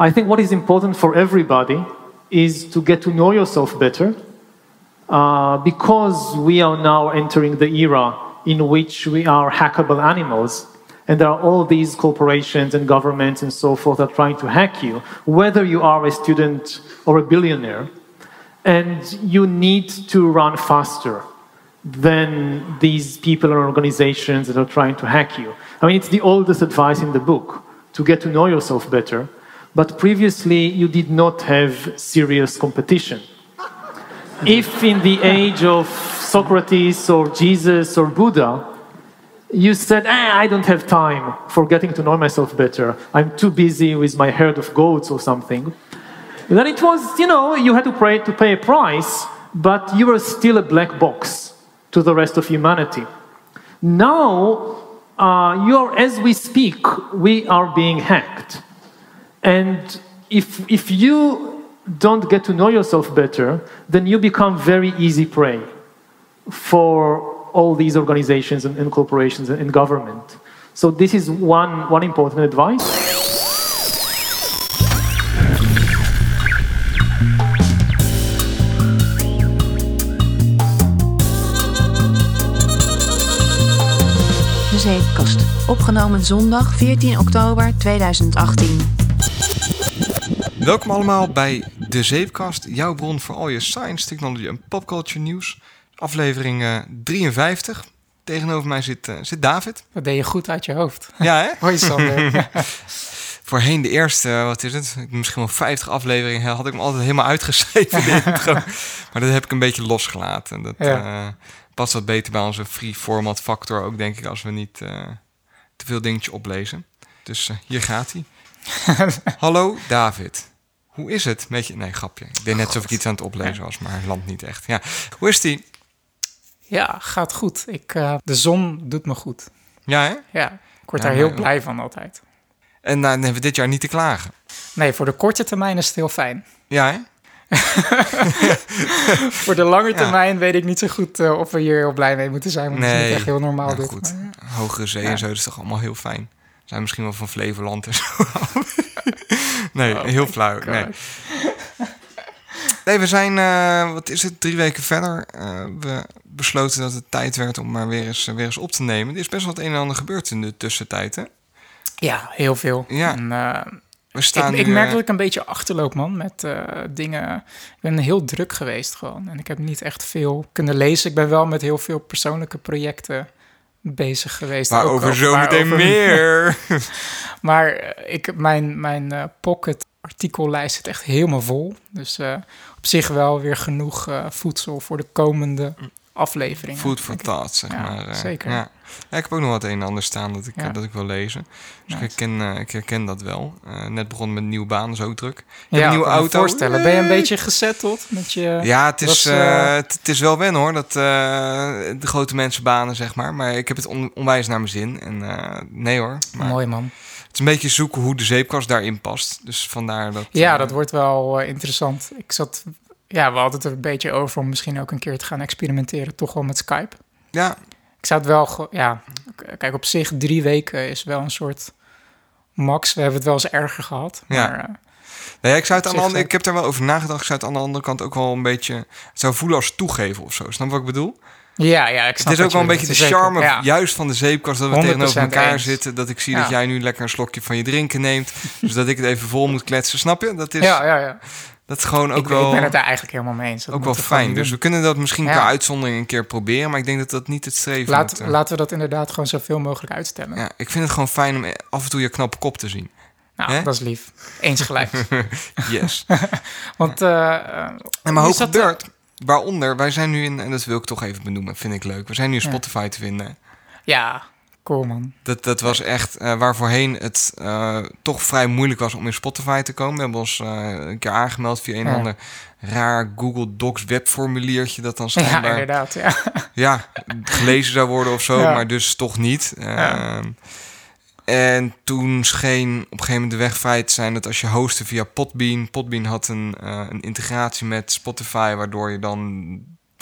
I think what is important for everybody is to get to know yourself better uh, because we are now entering the era in which we are hackable animals. And there are all these corporations and governments and so forth that are trying to hack you, whether you are a student or a billionaire. And you need to run faster than these people and organizations that are trying to hack you. I mean, it's the oldest advice in the book to get to know yourself better. But previously, you did not have serious competition. If in the age of Socrates or Jesus or Buddha, you said, ah, I don't have time for getting to know myself better. I'm too busy with my herd of goats or something. Then it was, you know, you had to pay, to pay a price, but you were still a black box to the rest of humanity. Now, uh, you're, as we speak, we are being hacked. And if, if you don't get to know yourself better, then you become very easy prey for all these organizations and, and corporations and, and government. So this is one, one important advice. Zeepkast. Opgenomen zondag 14 oktober 2018. Welkom allemaal bij De Zeepkast, jouw bron voor al je science, technology en popculture nieuws. Aflevering eh, 53. Tegenover mij zit, eh, zit David. Dat deed je goed uit je hoofd. Ja, hè? Hoi Sander. Voorheen de eerste, eh, wat is het? Misschien wel 50 afleveringen had ik hem altijd helemaal uitgeschreven. de intro. maar dat heb ik een beetje losgelaten. Dat Ja. eh, past wat beter bij onze free format factor ook, denk ik, als we niet eh, te veel dingetjes oplezen. Dus eh, hier gaat hij. Hallo David. Hoe is het met je? Nee, grapje. Ik deed net alsof ik iets aan het oplezen was, maar land niet echt. Ja. Hoe is die? ja, gaat goed. Ik, eh, de zon doet me goed. Ja, hè? Ja, ik word Ja, daar heel maar- blij van altijd. En nou, dan hebben we dit jaar niet te klagen. Nee, voor de korte termijn is het heel fijn. Ja, hè? Voor de lange Ja. termijn weet ik niet zo goed eh, of we hier heel blij mee moeten zijn. Want het is Nee. niet echt heel normaal Nou, dit. goed. Maar, ja. Hogere zee en zo, dat is toch allemaal heel fijn. Zijn misschien wel van Flevoland en zo. nee, Oh heel flauw. Nee. nee, we zijn, eh, wat is het, drie weken verder. Eh, we besloten dat het tijd werd om maar weer eens, weer eens op te nemen. Er is best wel het een en ander gebeurd in de tussentijd, hè? ja, heel veel. Ja. En, eh, We staan ik, ik nu, merk dat ik een beetje achterloop, man, met dingen. Ik ben heel druk geweest gewoon. En ik heb niet echt veel kunnen lezen. Ik ben wel met heel veel persoonlijke projecten bezig geweest. Waarover ook- zo meteen waarover- meer. Maar eh, ik, mijn, mijn eh, pocket artikellijst zit echt helemaal vol. Dus eh, op zich wel weer genoeg voedsel voor de komende afleveringen. Food for thought, zeg Ja, maar. zeker. Ja. Ja, ik heb ook nog wat een en ander staan dat ik, Ja. dat ik wil lezen. Dus ik, herken, eh, ik herken dat wel. Eh, net begonnen met een nieuwe baan, is ook druk. Hebt Ja, een nieuwe auto. voorstellen. Ben je een beetje gezetteld met je... Ja, het is, was, eh, het, is wel wennen hoor, dat, de grote mensenbanen, zeg maar. Maar ik heb het on- onwijs naar mijn zin. En nee hoor, maar Mooi man. het is een beetje zoeken hoe de zeepkast daarin past. Dus vandaar dat... Ja, dat wordt wel interessant. Ik zat... Ja, we hadden het er een beetje over om misschien ook een keer te gaan experimenteren. Toch wel met Skype. Ja, Ik zou het wel... Ja, kijk, op zich drie weken is wel een soort max. We hebben het wel eens erger gehad. Ja. Maar, eh, nee, ik, zou het aan de andere, ik heb daar wel over nagedacht. Ik zou het aan de andere kant ook wel een beetje... Het zou voelen als toegeven of zo. Snap wat ik bedoel? ja, ja, ik snap Het is ook wel een beetje de charme, Ja. juist van de zeepkast, dat we 100% tegenover elkaar eens. zitten. Dat ik zie Ja. dat jij nu lekker een slokje van je drinken neemt. dus dat ik het even vol moet kletsen. Snap je? Dat is, ja, ja, ja. Dat is gewoon ook ik, wel... ik ben het daar eigenlijk helemaal mee eens. Dat ook wel we fijn. Dus we doen. kunnen dat misschien Ja. per uitzondering een keer proberen. Maar ik denk dat dat niet het streven Laat, moet, eh. Laten we dat inderdaad gewoon zoveel mogelijk uitstellen. Ja, ik vind het gewoon fijn om af en toe je knappe kop te zien. Nou, dat is lief. Eens gelijk. Yes. Want, eh, eh, en maar hoe hoop gebeurt. Waaronder, wij zijn nu in, en dat wil ik toch even benoemen, vind ik leuk. We zijn nu in Ja. Spotify te vinden. Ja, Dat, dat was echt eh, waar voorheen het eh, toch vrij moeilijk was om in Spotify te komen. We hebben ons eh, een keer aangemeld via een Ja. ander raar Google Docs webformuliertje dat dan Ja, schijnbaar inderdaad. Ja. ja, gelezen zou worden of zo, Ja. maar dus toch niet. Ja. Ehm, En toen scheen op een gegeven moment de weg vrij te zijn dat als je hostte via Podbean, Podbean had een, een integratie met Spotify, waardoor je dan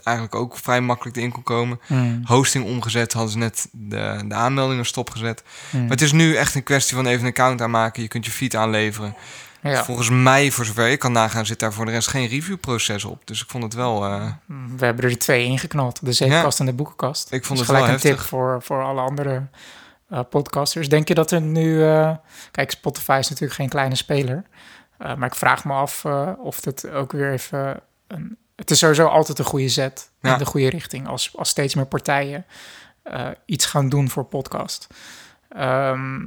eigenlijk ook vrij makkelijk erin kon komen. Hmm, Hosting omgezet, hadden ze net de, de aanmeldingen stopgezet. hmm. Maar het is nu echt een kwestie van even een account aanmaken. Je kunt je feed aanleveren. Ja. Volgens mij, voor zover ik kan nagaan, zit daar voor de rest geen reviewproces op. Dus ik vond het wel... eh, We hebben er twee ingeknald. De zeepkast en de boekenkast. Ik vond Dus het wel gelijk een tip voor, voor alle andere eh, podcasters. Denk je dat er nu... eh, kijk, Spotify is natuurlijk geen kleine speler. Maar ik vraag me af of het ook weer even... Een, het is sowieso altijd een goede zet Ja. in de goede richting. Als, als steeds meer partijen eh, iets gaan doen voor podcast. Ehm,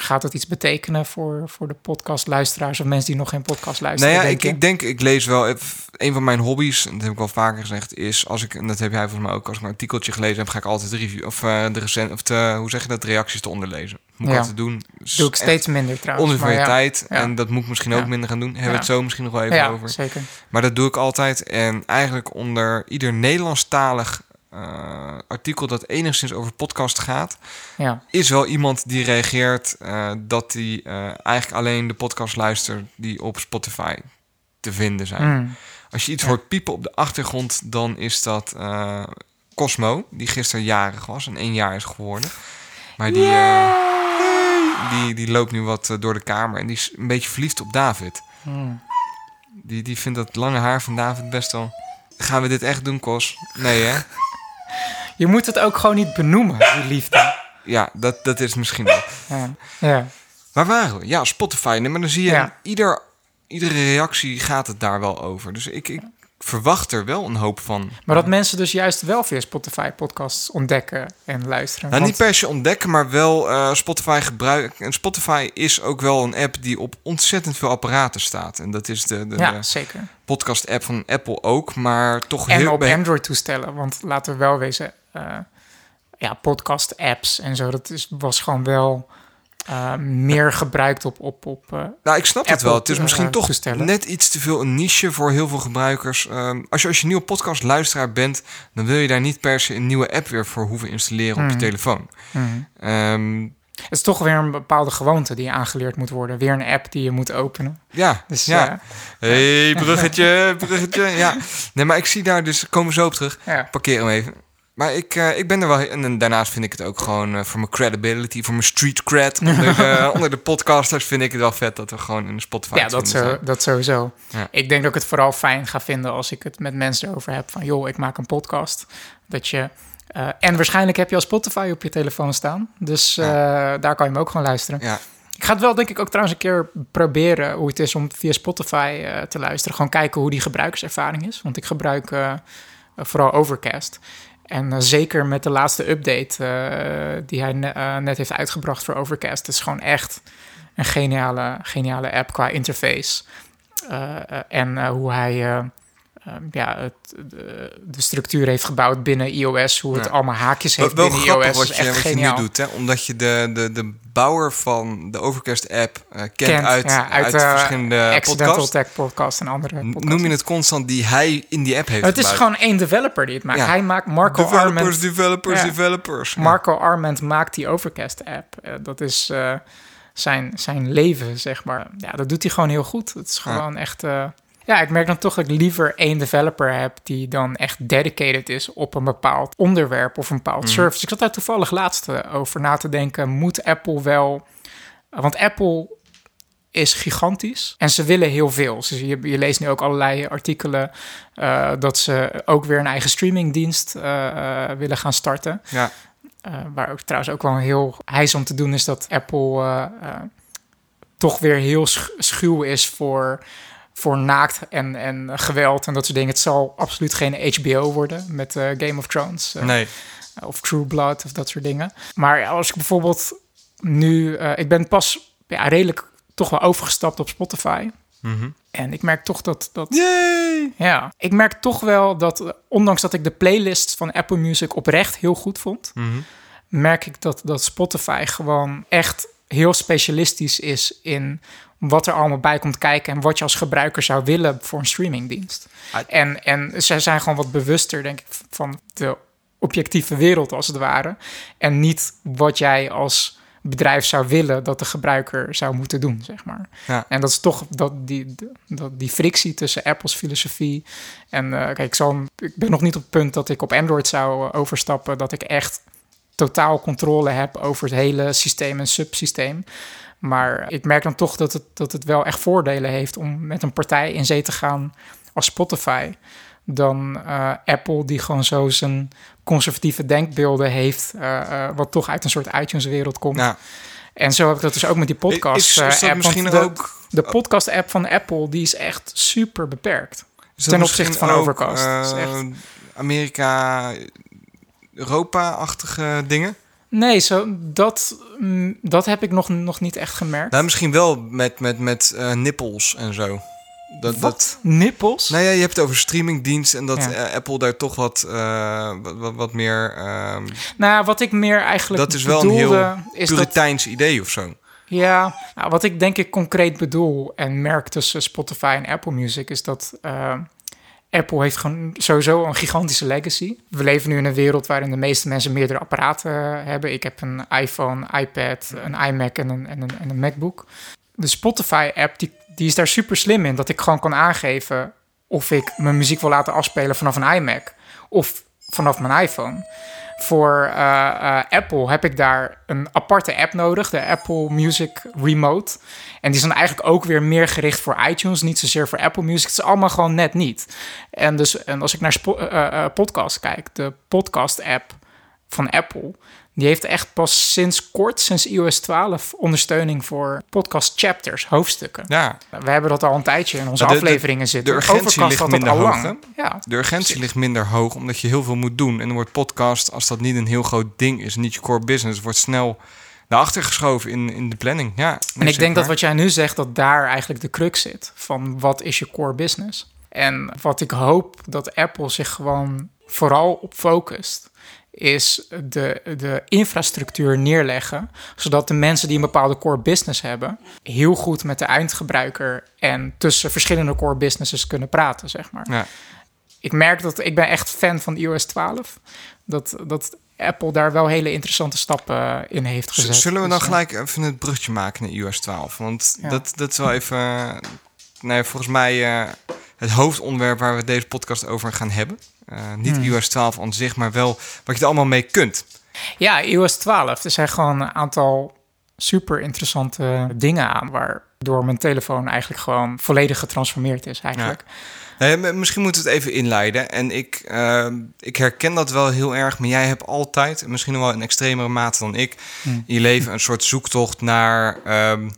gaat het iets betekenen voor, voor de podcastluisteraars... of mensen die nog geen podcast luisteren? Nou ja, ik, ik denk, ik lees wel. Een van mijn hobby's, en dat heb ik wel vaker gezegd, is als ik, en dat heb jij volgens mij ook, als ik een artikeltje gelezen heb, ga ik altijd de review of eh, de recent, of de, hoe zeg je dat, de reacties te onderlezen. Moet ik Ja. altijd doen. Dus Doe ik steeds minder trouwens. Onder van je ja. tijd. Ja. En dat moet ik misschien ook minder gaan doen. Hebben we het zo misschien nog wel even Ja, over. zeker. Maar dat doe ik altijd. En eigenlijk onder ieder Nederlandstalig eh, artikel dat enigszins over podcast gaat, Ja, is wel iemand die reageert eh, dat hij eh, eigenlijk alleen de podcast luistert die op Spotify te vinden zijn. Mm. Als je iets Ja. hoort piepen op de achtergrond, dan is dat Cosmo, die gisteren jarig was en één jaar is geworden. Maar die, die, die loopt nu wat door de kamer en die is een beetje verliefd op David. Mm. Die, die vindt dat lange haar van David best wel... Gaan we dit echt doen, Cos? Nee, hè? Je moet het ook gewoon niet benoemen, die liefde. Ja, dat, dat is misschien ook. Ja, ja. Waar waren we? Ja, Spotify. Maar dan zie je, Ja. ieder, iedere reactie gaat het daar wel over. Dus ik, ik verwacht er wel een hoop van. Maar dat mensen dus juist wel via Spotify podcasts ontdekken en luisteren. Nou, Want- niet per se ontdekken, maar wel eh, Spotify gebruiken. En Spotify is ook wel een app die op ontzettend veel apparaten staat. En dat is de, de, ja, de zeker. podcast-app van Apple ook, maar toch En heel... op bij- Android-toestellen. Want laten we wel wezen, eh, ja, podcast-apps en zo, dat is, was gewoon wel eh, meer gebruikt op, op, op eh, Nou, ik snap het wel. Het is eh, misschien toch net iets te veel een niche voor heel veel gebruikers. Ehm, als, je, als je nieuwe podcastluisteraar bent, dan wil je daar niet per se een nieuwe app weer voor hoeven installeren op je Mhm. telefoon. hmm. Ehm, Het is toch weer een bepaalde gewoonte die aangeleerd moet worden. Weer een app die je moet openen. ja, Dus ja. ja, hey, bruggetje, bruggetje. Ja, nee, maar ik zie daar dus, komen we zo op terug. ja. Parkeer hem even. Maar ik, eh, ik ben er wel... En, daarnaast vind ik het ook gewoon eh, voor mijn credibility, voor mijn street cred. Onder de, onder de podcasters vind ik het wel vet dat we gewoon in de Spotify Ja, dat, zo, dat sowieso. Ja. Ik denk dat ik het vooral fijn ga vinden als ik het met mensen erover heb van... joh, ik maak een podcast. Dat je... eh, en waarschijnlijk heb je al Spotify op je telefoon staan. Dus daar kan je hem ook gewoon luisteren. Ja, Ik ga het wel denk ik ook trouwens een keer proberen... hoe het is om via Spotify te luisteren. Gewoon kijken hoe die gebruikerservaring is. Want ik gebruik vooral Overcast. En eh, zeker met de laatste update eh, die hij eh, net heeft uitgebracht voor Overcast... is gewoon echt een geniale, geniale app qua interface. En hoe hij eh, eh, ja, het, de, de structuur heeft gebouwd binnen iOS. Hoe het Ja. allemaal haakjes heeft wel, wel binnen iOS. wat je, echt wat je nu doet, hè? Omdat je de, de, de bouwer van de Overcast-app eh, kent, Kent, uit, ja, uit, uit, eh, verschillende Accidental podcasts. Tech Podcast en andere podcasts. Noem je het constant die hij in die app heeft Het is gewoon één developer die het maakt. Ja. Hij maakt Marco Developers, Arment. developers, developers. Marco Arment maakt die Overcast-app. Eh, dat is zijn, zijn leven, zeg maar. Ja, dat doet hij gewoon heel goed. Het is gewoon echt... ja, ik merk dan toch dat ik liever één developer heb... die dan echt dedicated is op een bepaald onderwerp of een bepaald Mhm. service. Ik zat daar toevallig laatst eh, over na te denken. Moet Apple wel... Want Apple is gigantisch en ze willen heel veel. Dus je, je leest nu ook allerlei artikelen eh, dat ze ook weer een eigen streamingdienst eh, willen gaan starten. Ja. Waar ook trouwens ook wel een heel hijs om te doen is dat Apple toch weer heel sch- schuw is voor, voor naakt en, en geweld en dat soort dingen. Het zal absoluut geen HBO worden met eh, Game of Thrones eh, Nee. of True Blood of dat soort dingen. Maar als ik bijvoorbeeld nu, eh, ik ben pas ja, redelijk toch wel overgestapt op Spotify. Mhm. En ik merk toch dat, dat Yay! ja, ik merk toch wel dat, ondanks dat ik de playlist van Apple Music oprecht heel goed vond, Mhm. merk ik dat, dat Spotify gewoon echt heel specialistisch is in wat er allemaal bij komt kijken en wat je als gebruiker zou willen voor een streamingdienst. Ah. En, en zij zijn gewoon wat bewuster, denk ik, van de objectieve wereld als het ware. En niet wat jij als bedrijf zou willen dat de gebruiker zou moeten doen, zeg maar. Ja. En dat is toch dat, die, dat, die frictie tussen Apple's filosofie en eh, kijk, ik, zal, ik ben nog niet op het punt dat ik op Android zou eh, overstappen, dat ik echt totaal controle heb over het hele systeem en subsysteem. Maar ik merk dan toch dat het, dat het wel echt voordelen heeft om met een partij in zee te gaan als Spotify. Dan eh, Apple, die gewoon zo zijn conservatieve denkbeelden heeft, eh, eh, wat toch uit een soort iTunes-wereld komt. Nou, En zo heb ik dat dus ook met die podcast-app. misschien de, ook... de podcast-app van Apple, die is echt super beperkt. ten opzichte van ook, Overcast? Amerika, Europa-achtige dingen? Nee, zo, dat, mm, dat heb ik nog, nog niet echt gemerkt. Nou, misschien wel met, met, met eh, nippels en zo. Dat, dat, Wat? Nippels? nou ja, je hebt het over streamingdienst en dat Ja. eh, Apple daar toch wat, eh, wat, wat, meer ehm Nou, wat ik meer eigenlijk Dat is wel een heel is dat Puriteins idee of zo. Ja, nou, wat ik denk ik concreet bedoel en merk tussen Spotify en Apple Music is dat Apple heeft gewoon sowieso een gigantische legacy. We leven nu in een wereld waarin de meeste mensen meerdere apparaten hebben. Ik heb een iPhone, iPad, een iMac en een, en een, en een MacBook. De Spotify-app die, die is daar super slim in. Dat ik gewoon kan aangeven of ik mijn muziek wil laten afspelen vanaf een iMac of vanaf mijn iPhone. Voor eh, eh, Apple heb ik daar een aparte app nodig, de Apple Music Remote. En die dan eigenlijk ook weer meer gericht voor iTunes, niet zozeer voor Apple Music. Het is allemaal gewoon net niet. En, dus, en als ik naar eh, podcast kijk, de podcast-app van Apple, die heeft echt pas sinds kort, sinds iOS 12, ondersteuning voor podcast chapters, hoofdstukken. Ja, We hebben dat al een tijdje in onze de- afleveringen zitten. de urgentie ligt dat minder al hoog, lang. Ja, de urgentie ligt minder hoog omdat je heel veel moet doen. En dan wordt podcast, als dat niet een heel groot ding is, niet je core business, wordt snel naar achter geschoven in, in de planning. Ja, En ik denk dat wat jij nu zegt, dat daar eigenlijk de crux zit. Van wat is je core business? En wat ik hoop dat Apple zich gewoon vooral op focust, is de, de infrastructuur neerleggen. Zodat de mensen die een bepaalde core business hebben, heel goed met de eindgebruiker en tussen verschillende core businesses kunnen praten, zeg maar. Ja. Ik merk dat ik ben echt fan van iOS 12. Dat, dat Apple daar wel hele interessante stappen in heeft gezet. Zullen we dan Dus, eh, gelijk even het brugje maken naar iOS 12? Want Ja. dat, dat is wel even, nou ja, volgens mij, eh, het hoofdonderwerp waar we deze podcast over gaan hebben. Eh, niet Hmm. iOS 12 aan zich, maar wel wat je er allemaal mee kunt. Ja, iOS 12. Er zijn gewoon een aantal super interessante dingen aan. Waardoor mijn telefoon eigenlijk gewoon volledig getransformeerd is eigenlijk. Nee, m- misschien moeten we het even inleiden. En ik, eh, ik herken dat wel heel erg, maar jij hebt altijd, en misschien wel in extremere mate dan ik, Hmm. in je leven een soort zoektocht naar ehm,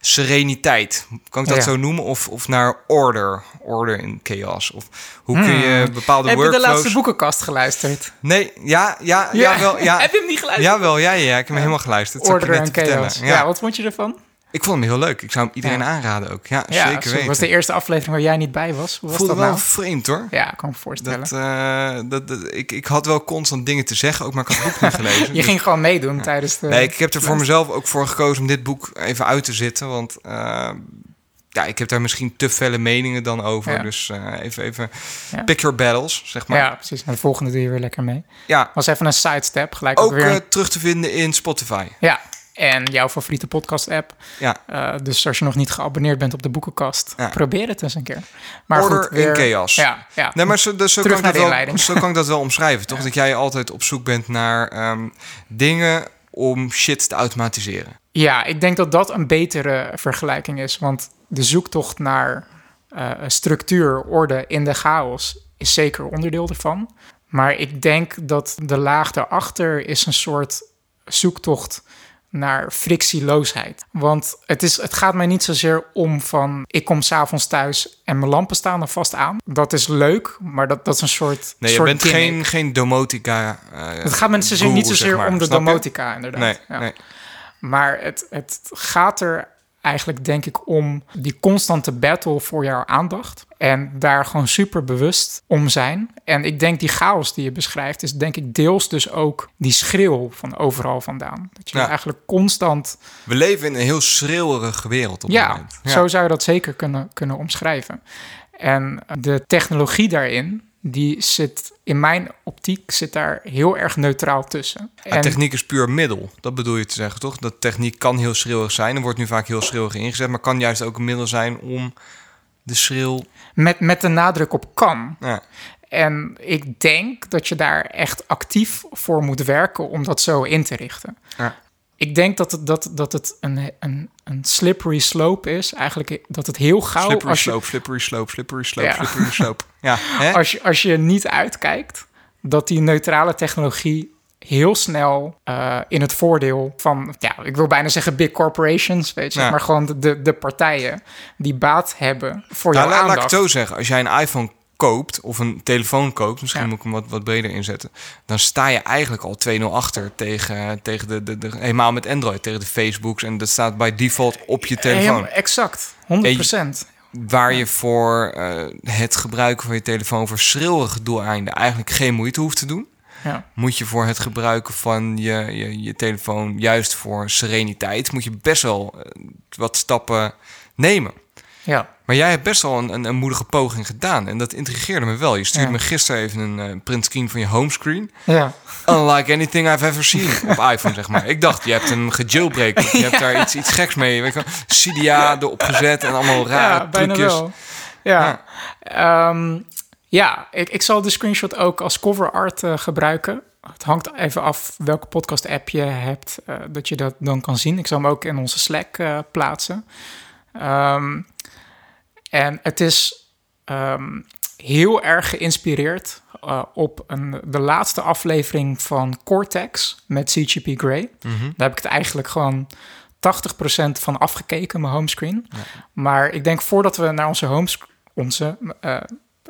sereniteit. Kan ik dat Ja. zo noemen? Of, of naar order, order in chaos. Of hoe kun je bepaalde Hmm. Heb je de workflows... laatste boekenkast geluisterd? Nee, ja, ja, ja, wel, ja. Heb je hem niet geluisterd? Jawel, ja, ja, ja, ik heb hem helemaal geluisterd. Order en chaos. Ja. wat vond je ervan? Ik vond hem heel leuk. Ik zou hem iedereen Ja. aanraden ook. Ja, Ja, zeker zo, weten. was de eerste aflevering waar jij niet bij was. Hoe was voelde dat wel nou? vreemd hoor. Ja, ik kan me voorstellen. Dat, eh, dat, dat- ik, ik had wel constant dingen te zeggen, ook maar ik had het boek niet gelezen. je Dus- ging gewoon meedoen tijdens de... Nee, ik heb er voor mezelf ook voor gekozen om dit boek even uit te zitten. Want eh, ja, ik heb daar misschien te felle meningen dan over. Dus eh, even, even pick your battles, zeg maar. Ja, precies. En de volgende doe je weer lekker mee. Ja, Was even een sidestep. Gelijk ook, ook weer... terug te vinden in Spotify. Ja, en jouw favoriete podcast-app. Ja. Eh, dus als je nog niet geabonneerd bent op de boekenkast, Ja. probeer het eens een keer. Maar Order goed, weer, in chaos. Ja, ja. Nee, maar zo, dus zo, kan ik dat wel, zo kan ik dat wel omschrijven, toch? Dat jij altijd op zoek bent naar ehm, dingen om shit te automatiseren. Ja, ik denk dat dat een betere vergelijking is. Want de zoektocht naar eh, structuur, orde in de chaos is zeker onderdeel ervan. Maar ik denk dat de laag daarachter is een soort zoektocht naar frictieloosheid. Want het, is, het gaat mij niet zozeer om van... ik kom s'avonds thuis en mijn lampen staan er vast aan. Dat is leuk, maar dat, dat is een soort Nee, je bent gimmick. geen, geen domotica. eh, Het gaat me zozeer guru, niet zozeer zeg maar. om de je? domotica, inderdaad. Nee, Ja. nee. Maar het, het gaat er eigenlijk, denk ik, om die constante battle voor jouw aandacht. En daar gewoon super bewust om zijn. En ik denk die chaos die je beschrijft, is denk ik deels dus ook die schreeuw van overal vandaan. Dat je Ja. eigenlijk constant. We leven in een heel schreeuwerige wereld op dit Ja, moment. zo zou je dat zeker kunnen, kunnen omschrijven. En de technologie daarin, die zit in mijn optiek, zit daar heel erg neutraal tussen. En- techniek is puur middel. Dat bedoel je te zeggen, toch? Dat techniek kan heel schreeuwig zijn. Er wordt nu vaak heel schreeuwig ingezet, maar kan juist ook een middel zijn om de schreeuw. met, met de nadruk op kan. Ja, En ik denk dat je daar echt actief voor moet werken om dat zo in te richten. Ja. Ik denk dat het, dat, dat het een, een, een slippery slope is. Eigenlijk dat het heel gauw... Slippery als je, slope, slippery slope, slippery slope, Ja. slippery slope. Ja, hè? als, je, als je niet uitkijkt, dat die neutrale technologie heel snel eh, in het voordeel van, ja, ik wil bijna zeggen big corporations, weet je, Ja. maar gewoon de, de partijen die baat hebben voor Nou, jouw la- laat ik aandacht. het zo zeggen. Als jij een iPhone koopt of een telefoon koopt, misschien Ja. moet ik hem wat, wat breder inzetten, dan sta je eigenlijk al 2-0 achter tegen, tegen de, de, de, helemaal met Android, tegen de Facebooks. En dat staat bij default op je telefoon. Exact, 100%. Waar je voor eh, het gebruiken van je telefoon voor schreeuwige doeleinden eigenlijk geen moeite hoeft te doen. Ja. Moet je voor het gebruiken van je, je, je telefoon juist voor sereniteit, moet je best wel eh, wat stappen nemen. Ja. Maar jij hebt best wel een, een, een moedige poging gedaan. En dat intrigeerde me wel. Je stuurde Ja. me gisteren even een eh, printscreen van je homescreen. ja. Unlike anything I've ever seen op iPhone, zeg maar. Ik dacht, je hebt hem gejailbreakt. Je hebt daar iets, iets geks mee. Weet je wel. Cydia erop gezet en allemaal rare ja, bijna trucjes. wel. Ja, ja. ja ik, ik zal de screenshot ook als cover art eh, gebruiken. Het hangt even af welke podcast app je hebt, eh, dat je dat dan kan zien. Ik zal hem ook in onze Slack plaatsen. Ehm, en het is ehm, heel erg geïnspireerd eh, op een, de laatste aflevering van Cortex met CGP Grey. Mhm. Daar heb ik het eigenlijk gewoon 80% van afgekeken, mijn homescreen. Maar ik denk voordat we naar onze homescreen... Onze, eh,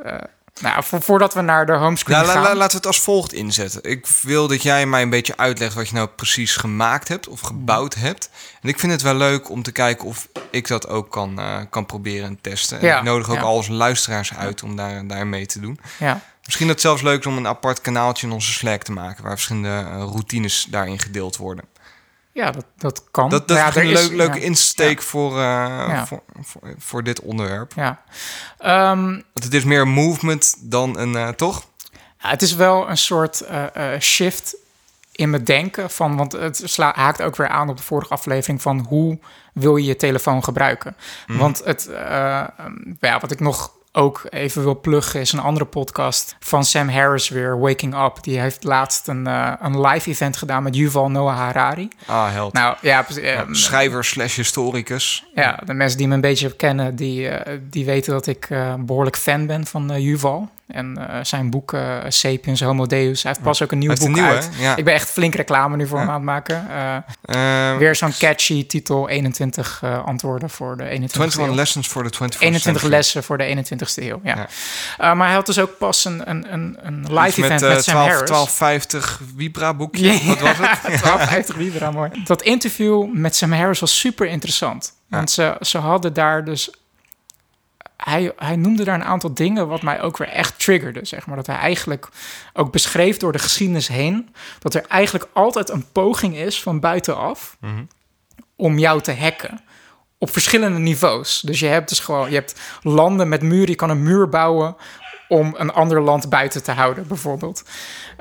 eh, nou, vo- voordat we naar de homescreen Nou, gaan... la- laten we het als volgt inzetten. Ik wil dat jij mij een beetje uitlegt wat je nou precies gemaakt hebt of gebouwd hebt. En ik vind het wel leuk om te kijken of ik dat ook kan, eh, kan proberen en testen. En Ja, ik nodig ook ja. al onze luisteraars uit om daar, daar mee te doen. ja, Misschien dat het zelfs leuk is om een apart kanaaltje in onze Slack te maken... waar verschillende eh, routines daarin gedeeld worden. Ja, dat, dat kan. Dat, dat Ja, is een leuk, leuke ja, insteek voor, eh, voor, voor, voor dit onderwerp. Ja. Ehm, Want het is meer een movement dan een... eh, toch? Ja, het is wel een soort eh, shift in mijn denken. Van, want het sla, haakt ook weer aan op de vorige aflevering van hoe wil je je telefoon gebruiken. Want het, eh, ja, wat ik nog ook even wil pluggen is een andere podcast van Sam Harris weer, Waking Up. Die heeft laatst een, eh, een live event gedaan met Yuval Noah Harari. Ah, held. Nou ja, eh, Schrijver slash historicus. ja, de mensen die me een beetje kennen, die, eh, die weten dat ik eh, behoorlijk fan ben van Yuval. En eh, zijn boek eh, Sapiens Homo Deus. Hij heeft pas ook een nieuw boek een uit. Ja. Ik ben echt flink reclame nu voor Ja. hem aan het maken. Eh, Eh, weer zo'n catchy titel, 21 eh, antwoorden voor de 21ste 21 eeuw. lessons for the 21st 21 century. lessen voor de 21ste eeuw, ja. Ja. Maar hij had dus ook pas een, een, een, een live Iets event met, met, Sam 12, Harris. 1250 Vibra boekje. Wat was het? 1250 Libra, mooi. Dat interview met Sam Harris was super interessant. Want ze, ze hadden daar dus... Hij, hij noemde daar een aantal dingen wat mij ook weer echt triggerde, zeg maar. Dat hij eigenlijk ook beschreef door de geschiedenis heen... dat er eigenlijk altijd een poging is van buitenaf... Mhm. om jou te hacken. Op verschillende niveaus. Dus je hebt dus gewoon... Je hebt landen met muren. Je kan een muur bouwen om een ander land buiten te houden, bijvoorbeeld.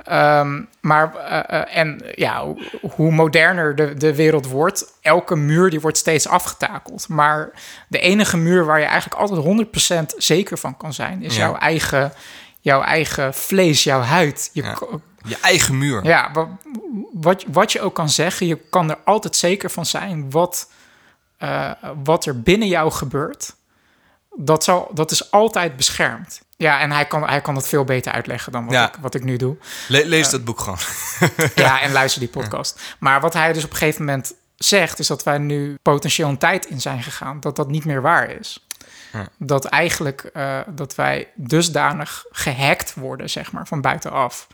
Ehm, maar, eh, eh, en ja, hoe- moderner de, de wereld wordt, elke muur die wordt steeds afgetakeld. Maar de enige muur waar je eigenlijk altijd 100% zeker van kan zijn, is Ja. jouw, eigen, jouw eigen vlees, jouw huid. Je, Ja. Je eigen muur. ja, wa- wat, wat je ook kan zeggen, je kan er altijd zeker van zijn wat, eh, wat er binnen jou gebeurt. Dat, zal, dat is altijd beschermd. Ja, en hij kan, hij kan het veel beter uitleggen dan wat, Ja. ik, wat ik nu doe. Le- lees dat boek gewoon. Ja, en luister die podcast. Maar wat hij dus op een gegeven moment zegt, is dat wij nu potentieel een tijd in zijn gegaan dat dat niet meer waar is. Ja. Dat eigenlijk eh, dat wij dusdanig gehackt worden, zeg maar, van buitenaf.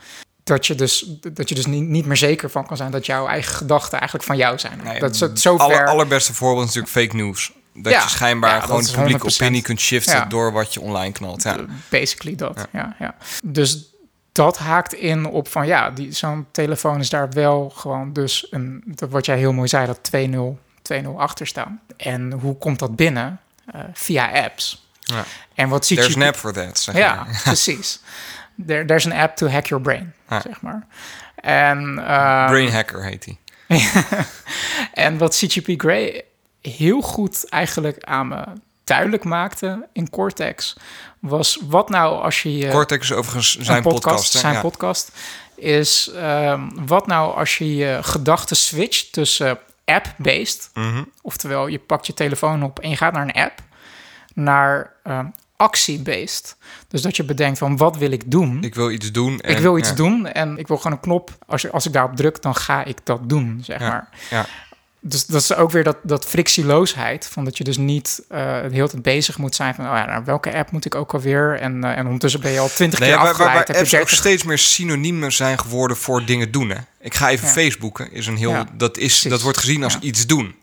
Dat je dus, dat je dus niet, niet meer zeker van kan zijn dat jouw eigen gedachten eigenlijk van jou zijn. Nee, dat is het zo Aller, ver. allerbeste voorbeeld is natuurlijk fake news. Dat Ja. je schijnbaar Ja, gewoon de publieke 100%. opinie kunt shiften Ja. door wat je online knalt. Ja. Basically dat, ja. Ja, Dus dat haakt in op van ja, die, zo'n telefoon is daar wel gewoon dus een, dat wat jij heel mooi zei, dat 2.0, 2.0 achter staan. En hoe komt dat binnen? Eh, via apps. Ja. En wat ziet There's je... an app for that, zeg Ja, maar. precies. There, there's an app to hack your brain, zeg maar. En, eh, Brain hacker heet hij. en wat CGP Grey heel goed eigenlijk aan me duidelijk maakte in Cortex was wat nou als je je Cortex is overigens zijn podcast. zijn ja. podcast is ehm, wat nou als je je gedachten switcht tussen app-based, Mhm. oftewel je pakt je telefoon op en je gaat naar een app, naar ehm, actie-based. Dus dat je bedenkt van wat wil ik doen? Ik wil iets doen. ik en- wil iets ja. doen en ik wil gewoon een knop. Als, je, als ik daarop druk, dan ga ik dat doen, zeg Ja, maar. ja. Dus dat is ook weer dat, dat frictieloosheid. Van dat je dus niet eh de hele tijd bezig moet zijn van... Oh ja, nou, welke app moet ik ook alweer? En, eh, en ondertussen ben je al twintig Nee, keer waar, waar, waar afgeleid. je apps ook 30 steeds meer synoniemen zijn geworden voor dingen doen. Hè? Ik ga even Ja. Facebooken. Is een heel, Ja, dat, is, precies. dat wordt gezien als iets doen.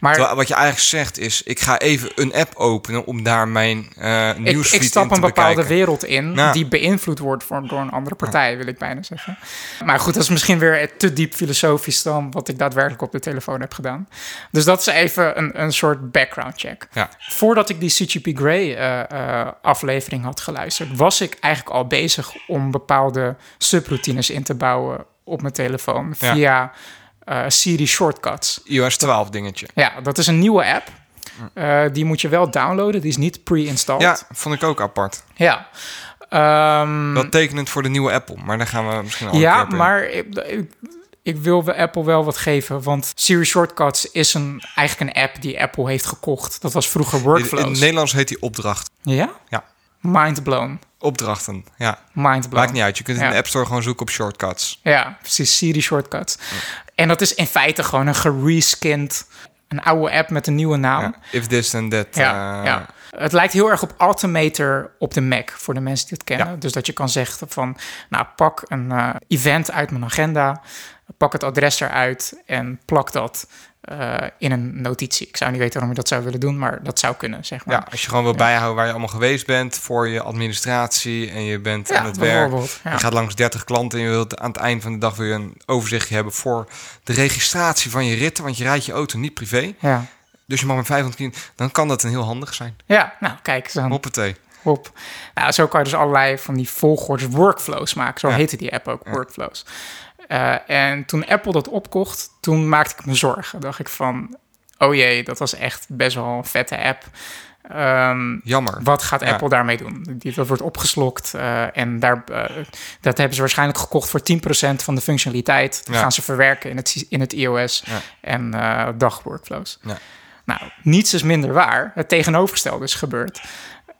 Maar Terwijl wat je eigenlijk zegt is... ik ga even een app openen om daar mijn eh ik, nieuwsfeed ik stap te een bepaalde bekijken. wereld in die beïnvloed wordt voor, door een andere partij, wil ik bijna zeggen. Maar goed, dat is misschien weer te diep filosofisch dan wat ik daadwerkelijk op de telefoon heb gedaan. Dus dat is even een, een soort background check. Ja. Voordat ik die CGP Grey eh, eh, aflevering had geluisterd, was ik eigenlijk al bezig om bepaalde subroutines in te bouwen op mijn telefoon Ja. Eh, Siri Shortcuts. iOS 12 dingetje. Ja, dat is een nieuwe app. Eh, die moet je wel downloaden. Die is niet pre-installed. Ja, vond ik ook apart. Ja. Ehm, Dat tekenend voor de nieuwe Apple. Maar daar gaan we misschien al ja, in. maar ik, ik, ik wil Apple wel wat geven. Want Siri Shortcuts is een, eigenlijk een app die Apple heeft gekocht. Dat was vroeger In, Workflows. in het Nederlands heet die opdracht. ja? Ja. Mind blown. Opdrachten, ja. Mind blown. Maakt niet uit. Je kunt in Ja. de App Store gewoon zoeken op shortcuts. Ja, precies. Siri Shortcuts. En dat is in feite gewoon een gereskind... een oude app met een nieuwe naam. Ja. If this and that. Ja, eh, ja. Het lijkt heel erg op Altimeter op de Mac, voor de mensen die het kennen. Ja. Dus dat je kan zeggen van, nou, pak een eh, event uit mijn agenda, pak het adres eruit en plak dat eh, in een notitie. Ik zou niet weten waarom je dat zou willen doen, maar dat zou kunnen, zeg maar. Ja, als je gewoon wil bijhouden waar je allemaal geweest bent voor je administratie en je bent Ja, aan het werk. ja. Je gaat langs 30 klanten en je wilt aan het eind van de dag weer een overzichtje hebben voor de registratie van je ritten, want je rijdt je auto niet privé. Ja. Dus je mag met 500 kilo, dan kan dat een heel handig zijn. ja, nou, kijk eens aan. Hoppatee. op. Nou, zo kan je dus allerlei van die volgordes workflows maken. Zo Ja. heette die app ook, workflows. Eh, en toen Apple dat opkocht, toen maakte ik me zorgen. Dacht ik van, oh jee, dat was echt best wel een vette app. Ehm, Jammer. wat gaat Ja. Apple daarmee doen? Die, dat wordt opgeslokt eh, en daar, eh, dat hebben ze waarschijnlijk gekocht voor 10% van de functionaliteit. Dat Ja. gaan ze verwerken in het, in het iOS Ja. en eh dagworkflows. Ja. Nou, niets is minder waar. Het tegenovergestelde is gebeurd.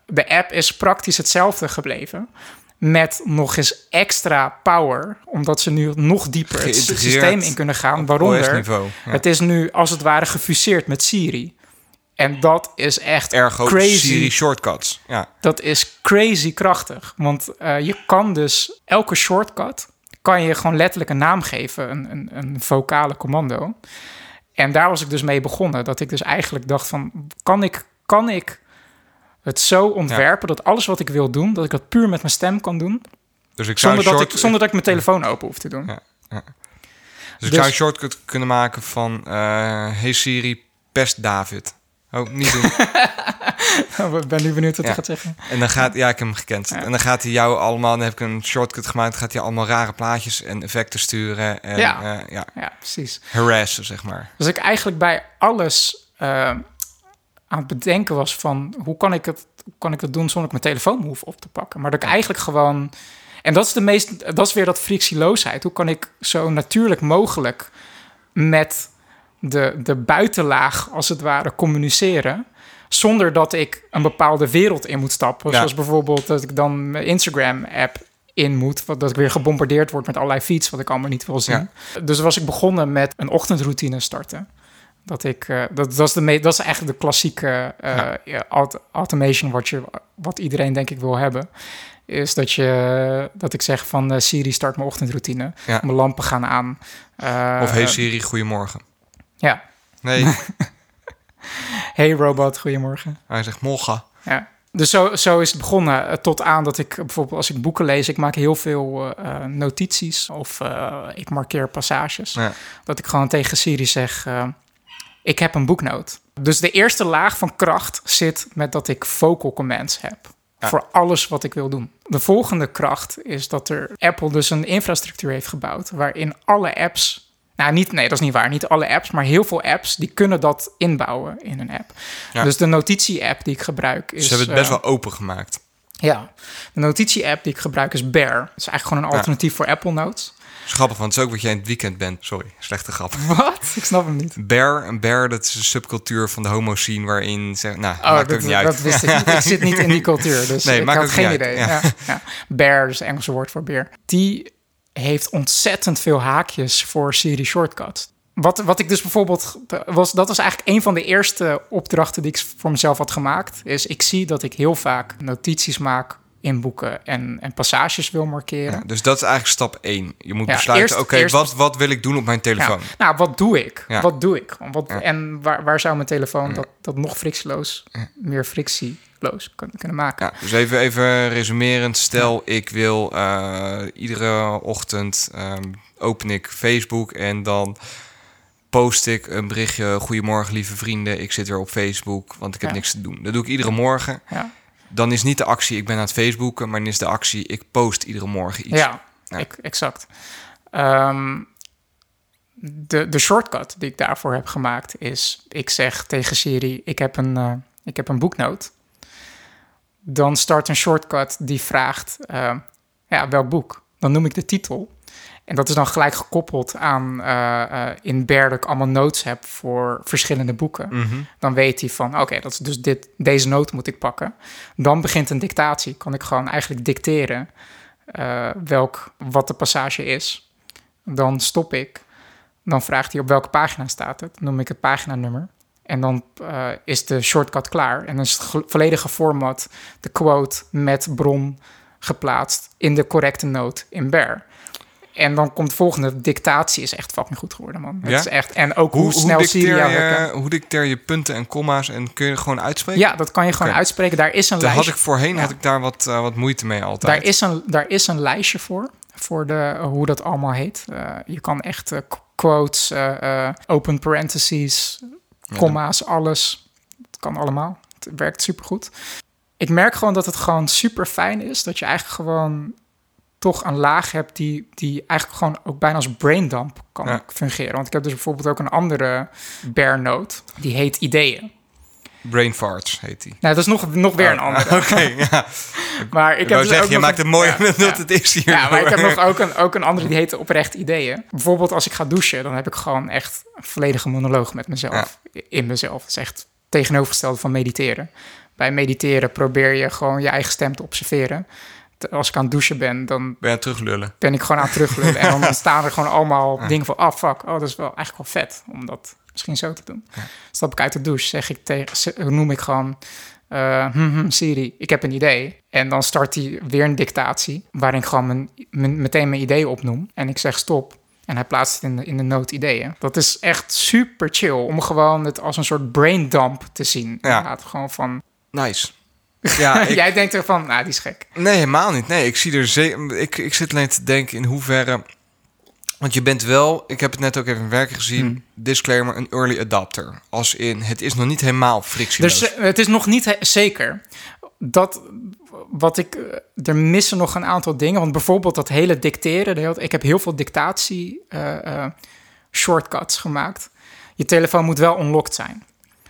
De app is praktisch hetzelfde gebleven. Met nog eens extra power, omdat ze nu nog dieper het systeem in kunnen gaan. Waaronder ja. het is nu als het ware gefuseerd met Siri. En dat is echt Ergo crazy. Siri shortcuts. Ja. Dat is crazy krachtig. Want eh, je kan dus elke shortcut... kan je gewoon letterlijk een naam geven. Een, een, een vocale commando. En daar was ik dus mee begonnen. Dat ik dus eigenlijk dacht van... kan ik, kan ik het zo ontwerpen... dat alles wat ik wil doen... dat ik dat puur met mijn stem kan doen... Dus ik zou, zonder dat, ik, zonder dat ik mijn telefoon open hoef te doen. Ja. dus ik dus- zou een shortcut kunnen maken van... eh, hey Siri, pest David. Oh, niet doen. Ik ben nu benieuwd wat hij gaat zeggen. En dan gaat, ja, ik heb hem gekend. En dan gaat hij jou allemaal, dan heb ik een shortcut gemaakt, dan gaat hij allemaal rare plaatjes en effecten sturen en Ja. ja, ja Ja, precies. harassen, zeg maar. Dus ik eigenlijk bij alles eh, aan het bedenken was van hoe kan ik het, kan ik het doen zonder ik mijn telefoon hoef op te pakken. Maar dat ik eigenlijk gewoon. En dat is de meest. Dat is weer dat frictieloosheid. Hoe kan ik zo natuurlijk mogelijk met de, de buitenlaag, als het ware, communiceren. Zonder dat ik een bepaalde wereld in moet stappen. Ja. Zoals bijvoorbeeld dat ik dan mijn Instagram-app in moet. wat- Dat ik weer gebombardeerd word met allerlei feeds, wat ik allemaal niet wil zien. Dus was ik begonnen met een ochtendroutine starten. Dat ik, eh, dat, dat, is de me- dat is eigenlijk de klassieke eh, Ja. ja, aut- automation wat, je, wat iedereen denk ik wil hebben. Is dat, je, dat ik zeg van eh, Siri start mijn ochtendroutine. Ja. Mijn lampen gaan aan. Of hey Siri, goedemorgen. Ja. Nee, Hey robot, goedemorgen. hij zegt morgen. Ja. Dus zo, zo is het begonnen. Tot aan dat ik bijvoorbeeld als ik boeken lees, ik maak heel veel notities of ik markeer passages. Ja. Dat ik gewoon tegen Siri zeg: Ik heb een boeknoot. Dus de eerste laag van kracht zit met dat ik vocal commands heb. Ja. Voor alles wat ik wil doen. De volgende kracht is dat er Apple dus een infrastructuur heeft gebouwd. waarin alle apps Nou, niet, nee, dat is niet waar. Niet alle apps, maar heel veel apps die kunnen dat inbouwen in een app. Ja. Dus de notitie-app die ik gebruik is. Ze hebben het best eh, wel open gemaakt. Ja, de notitie-app die ik gebruik is Bear. Het is eigenlijk gewoon een Ja. alternatief voor Apple Notes. Is grappig, want het is ook wat jij in het weekend bent. Sorry, slechte grap. Wat? Ik snap hem niet. Bear, een bear, dat is een subcultuur van de homo-scene waarin... Zeg, nou, Oh, maakt dat, ook niet uit. dat wist ik niet. Ik zit niet in die cultuur, dus Nee, ik had geen uit. idee. Ja. Bear is het Engelse woord voor beer. Die heeft ontzettend veel haakjes voor Siri shortcuts. Wat, wat ik dus bijvoorbeeld was, dat was eigenlijk een van de eerste opdrachten die ik voor mezelf had gemaakt. Is ik zie dat ik heel vaak notities maak in boeken en, en passages wil markeren. Ja, dus dat is eigenlijk stap 1. Je moet Ja, besluiten, oké, wat, wat wil ik doen op mijn telefoon? Ja. Nou, wat doe ik? Wat doe ik? Wat. En waar, waar zou mijn telefoon dat, dat nog frictieloos, meer frictieloos kunnen, maken? Dus even, even resumerend. Stel, ik wil eh, iedere ochtend ehm, open ik Facebook en dan post ik een berichtje. Goedemorgen, lieve vrienden. Ik zit weer op Facebook, want ik heb niks te doen. Dat doe ik iedere morgen. Ja, Dan is niet de actie, ik ben aan het Facebooken, maar dan is de actie, ik post iedere morgen iets. ja, exact. Ehm, de, de shortcut die ik daarvoor heb gemaakt is... ik zeg tegen Siri, ik heb een, eh, ik heb een boeknoot. Dan start een shortcut die vraagt, eh, ja, welk boek? Dan noem ik de titel. En dat is dan gelijk gekoppeld aan eh, in Bear dat ik allemaal notes heb voor verschillende boeken. Mhm. Dan weet hij van, oké, dat is dus dit, deze noot moet ik pakken. Dan begint een dictatie. Kan ik gewoon eigenlijk dicteren eh, welk, wat de passage is. Dan stop ik. Dan vraagt hij op welke pagina staat het. Dan noem ik het paginanummer. En dan is de shortcut klaar. En dan is het ge- volledige format, de quote met bron geplaatst in de correcte noot in Bear. En dan komt de volgende dictatie is echt fucking goed geworden, man. Het Ja? is echt, en ook hoe, Hoe, hoe, snel dicteer jou je, hoe dicteer je punten en comma's en kun je gewoon uitspreken? Ja, dat kan je gewoon uitspreken. Daar is een Daar had ik voorheen Ja. had ik daar wat, eh, wat moeite mee altijd. Daar is een, daar is een lijstje voor, voor de, hoe dat allemaal heet. Eh, je kan echt eh, qu- quotes, open parentheses, Ja, comma's, alles. Het kan allemaal. Het werkt supergoed. Ik merk gewoon dat het gewoon super fijn is. Dat je eigenlijk gewoon toch een laag hebt die, die eigenlijk gewoon ook bijna als braindump kan Ja. fungeren. Want ik heb dus bijvoorbeeld ook een andere bear note. Die heet ideeën. Brain farts heet die. Nou, dat is nog, nog weer een andere. Oké, ja. Maar ik Ik heb dus zeggen, ook je maakt een- het mooi Ja, dat ja. het is hier. Ja, maar ik heb nog ook een, ook een andere die heet oprecht ideeën. Bijvoorbeeld als ik ga douchen, dan heb ik gewoon echt een volledige monoloog met mezelf. In mezelf. Dat is echt tegenovergestelde van mediteren. Bij mediteren probeer je gewoon je eigen stem te observeren. Als ik aan het douchen ben, dan Ben je teruglullen? ben ik gewoon aan het teruglullen. En dan ontstaan er gewoon allemaal dingen van... oh fuck, oh, dat is wel eigenlijk wel vet om dat misschien zo te doen. Stap ik uit de douche, zeg ik tegen, noem ik gewoon... eh, hm, hm, Siri, ik heb een idee. En dan start hij weer een dictatie... waarin ik gewoon mijn, mijn- meteen mijn idee opnoem. En ik zeg stop. En hij plaatst het in de, in de noot ideeën. Dat is echt super chill om gewoon het als een soort brain dump te zien. Ja. Inderdaad, gewoon van... Nice. Ja, ik, Jij denkt ervan, nou, die is gek. nee, helemaal niet. Nee, ik zie er ik, ik zit alleen te denken in hoeverre. Want je bent wel, ik heb het net ook even in werken gezien. Hmm. Disclaimer: een early adapter. Als in, het is nog niet helemaal frictieloos. Dus eh, het is nog niet zeker. Dat wat ik. eh, Er missen nog een aantal dingen. Want bijvoorbeeld dat hele dicteren. de hele- Ik heb heel veel dictatie eh, shortcuts gemaakt. Je telefoon moet wel unlocked zijn.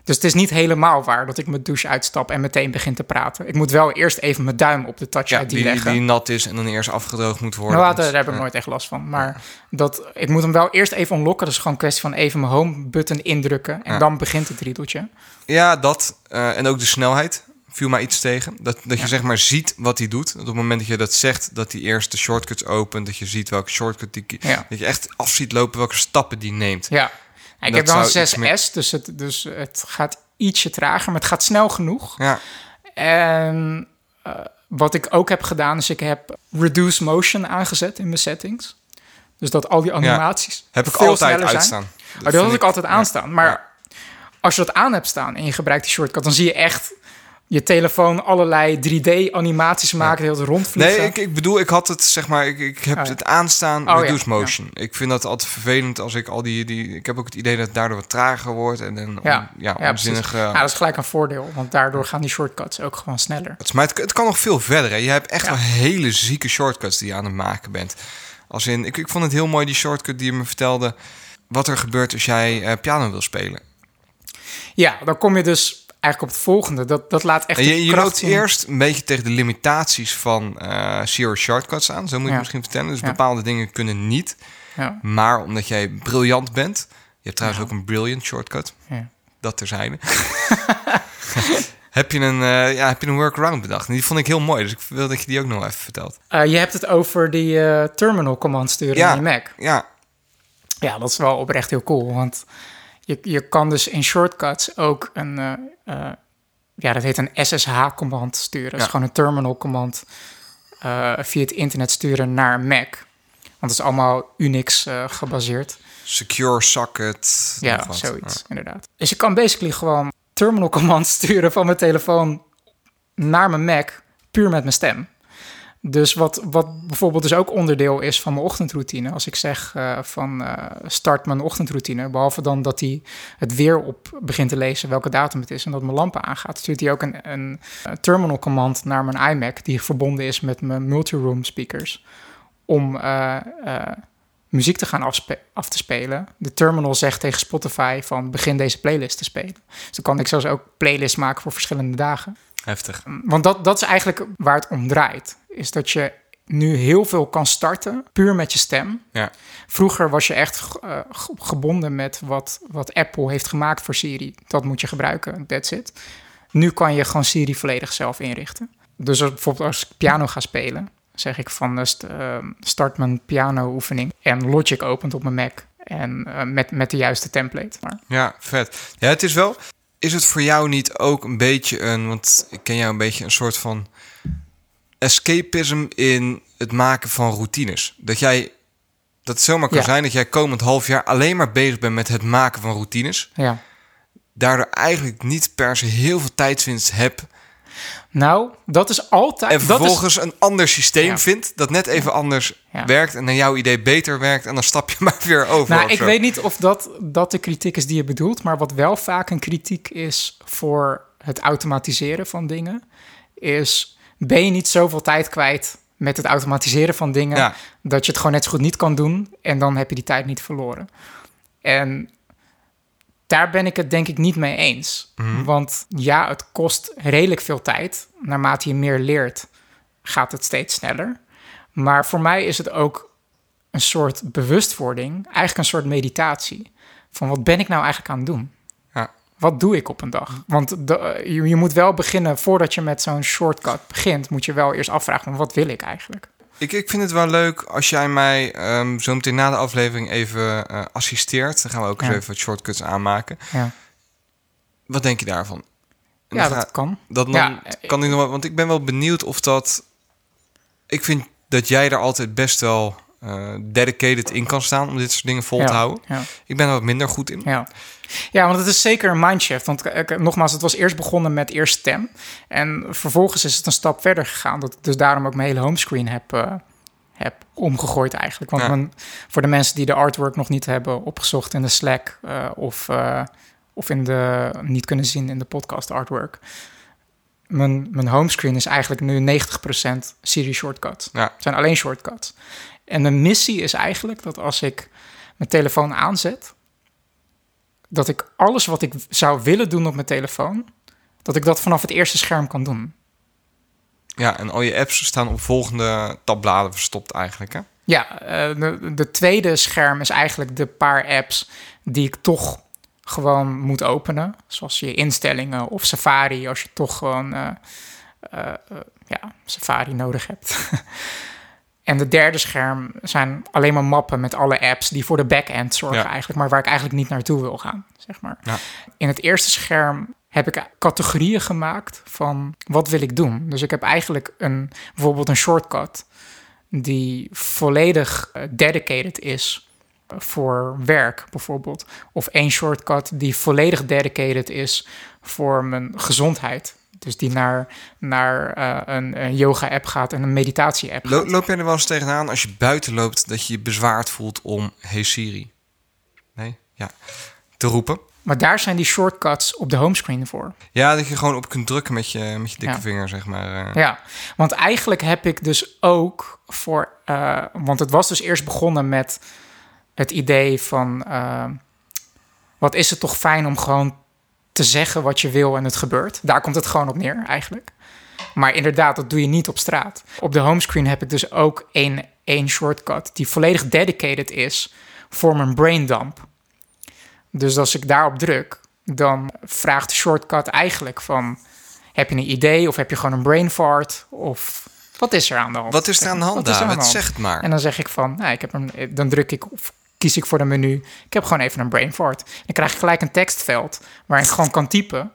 Dus het is niet helemaal waar dat ik mijn douche uitstap en meteen begin te praten. Ik moet wel eerst even mijn duim op de touch ja, ID die, leggen. die nat is en dan eerst afgedroogd moet worden. Nou, daar, want- daar heb ik ja. nooit echt last van. Maar dat, ik moet hem wel eerst even unlocken. Dat is gewoon een kwestie van even mijn home button indrukken. En Ja. dan begint het riedeltje. Ja, dat. eh, en ook de snelheid viel mij iets tegen. Dat, dat je zeg maar ziet wat hij doet. Dat op het moment dat je dat zegt, dat hij eerst de shortcuts opent. Dat je ziet welke shortcut die... Dat je echt af ziet lopen welke stappen die neemt. Ja. Ik Dat heb wel een zou iets 6S, meer- dus, het, dus het gaat ietsje trager, maar het gaat snel genoeg. Ja, En eh, wat ik ook heb gedaan, is ik heb reduce motion aangezet in mijn settings. Dus dat al die animaties heb ik veel altijd sneller zijn. uitstaan. Oh, dat had ik altijd ja. aanstaan. Maar als je dat aan hebt staan en je gebruikt die shortcut, dan zie je echt je telefoon allerlei 3D-animaties maken, heel rondvliegen. Nee, ik, ik bedoel, ik had het, zeg maar, ik, ik heb Oh, ja. het aanstaan, Oh, reduce ja, motion. Ik vind dat altijd vervelend als ik al die, die... Ik heb ook het idee dat het daardoor wat trager wordt en een Ja, on- ja, onzinnige... precies. Ja, dat is gelijk een voordeel, want daardoor gaan die shortcuts ook gewoon sneller. Het, maar het, het kan nog veel verder. Hè. Je hebt echt wel hele zieke shortcuts die je aan het maken bent. Als in, ik, ik vond het heel mooi die shortcut die je me vertelde. wat er gebeurt als jij eh, piano wil spelen. Ja, dan kom je dus eigenlijk op het volgende. Dat, dat laat echt je, je loopt eerst een beetje tegen de limitaties van Zero Shortcuts aan. Zo moet je Ja. misschien vertellen. Dus Ja. bepaalde dingen kunnen niet. Ja, Maar omdat jij briljant bent. Je hebt trouwens ook een brilliant shortcut. ja. Dat terzijde. heb, je een, eh, ja, heb je een workaround bedacht. En die vond ik heel mooi. Dus ik wil dat je die ook nog even vertelt. Eh, je hebt het over die eh, terminal command sturen Ja. in je Mac. Ja, Ja, dat is wel oprecht heel cool. Want je, je kan dus in shortcuts ook een... eh, eh, ja, dat heet een SSH-command sturen. Dat is Ja. gewoon een terminal-command eh, via het internet sturen naar Mac. Want het is allemaal Unix gebaseerd. secure socket. Ja, zoiets, inderdaad. Dus je kan basically gewoon terminal command sturen van mijn telefoon naar mijn Mac, puur met mijn stem. Dus wat, wat bijvoorbeeld dus ook onderdeel is van mijn ochtendroutine. Als ik zeg eh, van eh, start mijn ochtendroutine, behalve dan dat hij het weer op begint te lezen welke datum het is en dat mijn lampen aangaat, stuurt hij ook een, een, eh, terminal command naar mijn iMac die verbonden is met mijn multiroom speakers om muziek te gaan af te spelen. De terminal zegt tegen Spotify van begin deze playlist te spelen. Dus dan kan ik zelfs ook playlists maken voor verschillende dagen. Heftig. Want dat, dat is eigenlijk waar het om draait. Is dat je nu heel veel kan starten, puur met je stem. Ja. Vroeger was je echt eh, ge- gebonden met wat, wat Apple heeft gemaakt voor Siri. Dat moet je gebruiken, that's it. Nu kan je gewoon Siri volledig zelf inrichten. Dus als, bijvoorbeeld als ik piano ga spelen, zeg ik van eh, eh, start mijn piano oefening en Logic opent op mijn Mac. En met, met de juiste template. Maar Ja, vet. Ja, het is wel... Is het voor jou niet ook een beetje een... Want ik ken jou een beetje een soort van... Escapism in het maken van routines. Dat jij... Dat het zomaar kan Ja. zijn dat jij komend half jaar alleen maar bezig bent met het maken van routines. ja. Daardoor eigenlijk niet per se heel veel tijdswinst hebt. Nou, dat is altijd... En is- vervolgens een ander systeem Ja. vindt dat net even anders Ja. werkt. En naar jouw idee beter werkt. En dan stap je maar weer over. Nou, ik zo. weet niet of dat, dat de kritiek is die je bedoelt, maar wat wel vaak een kritiek is voor het automatiseren van dingen, is ben je niet zoveel tijd kwijt met het automatiseren van dingen, dat je het gewoon net zo goed niet kan doen en dan heb je die tijd niet verloren. En daar ben ik het denk ik niet mee eens. Want ja, het kost redelijk veel tijd. Naarmate je meer leert, gaat het steeds sneller. Maar voor mij is het ook een soort bewustwording, eigenlijk een soort meditatie. Van wat ben ik nou eigenlijk aan het doen? Ja. Wat doe ik op een dag? Want de, je, je moet wel beginnen, voordat je met zo'n shortcut begint, moet je wel eerst afvragen, wat wil ik eigenlijk? Ik, ik vind het wel leuk als jij mij ehm, zo meteen na de aflevering even eh, assisteert. Dan gaan we ook eens even wat shortcuts aanmaken. Ja, Wat denk je daarvan? En ja dat ga- kan. dat dan Ja, kan ik nog wel, want ik ben wel benieuwd of dat. Ik vind dat jij er altijd best wel eh, dedicated in kan staan om dit soort dingen vol ja, te houden. Ja. Ik ben er wat minder goed in. Ja. ja, want het is zeker een mindshift. Want eh, nogmaals, het was eerst begonnen met eerst stem. En vervolgens is het een stap verder gegaan. Dat ik dus daarom ook mijn hele homescreen heb, eh, heb omgegooid eigenlijk. Want Ja. voor de mensen die de artwork nog niet hebben opgezocht in de Slack... of, of in de, niet kunnen zien in de podcast artwork... Mijn, mijn homescreen is eigenlijk nu 90% Siri shortcut. Ja. Het zijn alleen shortcuts. En de missie is eigenlijk dat als ik mijn telefoon aanzet, dat ik alles wat ik zou willen doen op mijn telefoon, dat ik dat vanaf het eerste scherm kan doen. Ja, en al je apps staan op volgende tabbladen verstopt eigenlijk. Hè? Ja, eh, de, de tweede scherm is eigenlijk de paar apps die ik toch gewoon moet openen. Zoals je instellingen of Safari, als je toch gewoon eh, eh, ja, Safari nodig hebt. en de derde scherm zijn alleen maar mappen met alle apps die voor de backend zorgen Ja. eigenlijk, maar waar ik eigenlijk niet naartoe wil gaan, zeg maar. Ja. In het eerste scherm heb ik categorieën gemaakt van wat wil ik doen. Dus ik heb eigenlijk een, bijvoorbeeld een shortcut die volledig eh, dedicated is voor werk bijvoorbeeld. Of één shortcut die volledig dedicated is voor mijn gezondheid. Dus die naar, naar eh, een, een yoga-app gaat en een meditatie-app Lo- loop jij er wel eens tegenaan als je buiten loopt dat je je bezwaard voelt om Hey Siri? Nee? Ja. Te roepen? Maar daar zijn die shortcuts op de homescreen voor. Ja, dat je gewoon op kunt drukken met je, met je dikke Ja. vinger, zeg maar. eh. Ja, want eigenlijk heb ik dus ook voor... eh, want het was dus eerst begonnen met het idee van uh, wat is het toch fijn om gewoon te zeggen wat je wil en het gebeurt. Daar komt het gewoon op neer eigenlijk. Maar inderdaad, dat doe je niet op straat. Op de homescreen heb ik dus ook één, één shortcut die volledig dedicated is voor mijn brain dump. Dus als ik daarop druk, dan vraagt de shortcut eigenlijk van... heb je een idee of heb je gewoon een brain fart of wat is er aan de hand? Wat is er aan de hand, David? Zeg Zegt maar. En dan zeg ik van, nou, ik heb een, dan druk ik of kies ik voor de menu. Ik heb gewoon even een brain fart. Dan krijg ik gelijk een tekstveld waarin ik gewoon kan typen.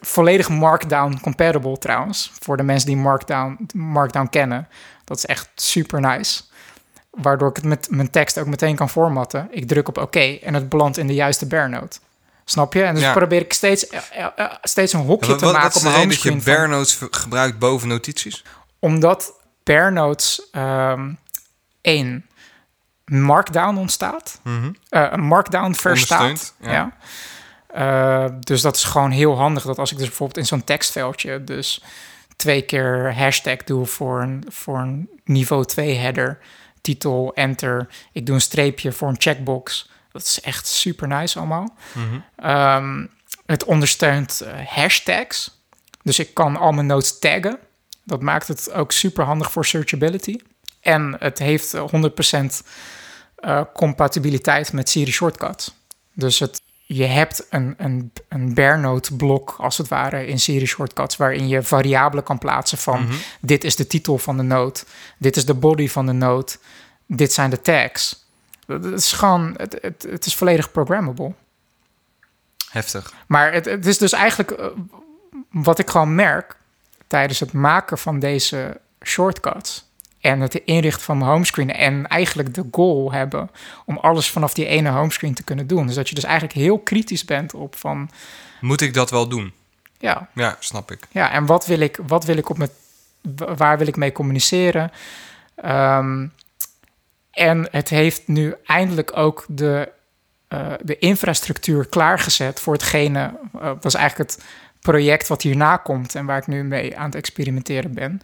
Volledig Markdown compatible trouwens. Voor de mensen die Markdown, Markdown kennen. Dat is echt super nice. Waardoor ik het met mijn tekst ook meteen kan formatten. Ik druk op oké en het belandt in de juiste bare note. Snap je? En dus probeer ik steeds, eh, eh, eh, steeds een hokje te maken op mijn homescreen. dat je bare notes gebruikt boven notities? Omdat bare notes um, één markdown ontstaat. Mm een markdown verstaat. Ja. ja. dus dat is gewoon heel handig. Dat als ik dus bijvoorbeeld in zo'n tekstveldje... dus twee keer hashtag doe voor een, voor een niveau 2 header... titel, enter. Ik doe een streepje voor een checkbox dat is echt super nice allemaal. Mm het ondersteunt uh, hashtags. Dus ik kan al mijn notes taggen. Dat maakt het ook super handig voor searchability. En het heeft 100% uh, eh, compatibiliteit met Siri Shortcuts. Dus het, je hebt een, een, een bare note blok, als het ware, in Siri Shortcuts... waarin je variabelen kan plaatsen van... Mhm. dit is de titel van de note, dit is de body van de note... dit zijn de tags... Het is gewoon, het, het, het is volledig programmable. Heftig. Maar het, het is dus eigenlijk uh, wat ik gewoon merk tijdens het maken van deze shortcuts en het inrichten van mijn homescreen en eigenlijk de goal hebben om alles vanaf die ene homescreen te kunnen doen. Dus dat je dus eigenlijk heel kritisch bent op van... Moet ik dat wel doen? Ja. Ja, snap ik. Ja, en wat wil ik, wat wil ik op met, waar wil ik mee communiceren? Um, en het heeft nu eindelijk ook de, uh, de infrastructuur klaargezet voor hetgene. Uh, dat is eigenlijk het project wat hierna komt en waar ik nu mee aan het experimenteren ben.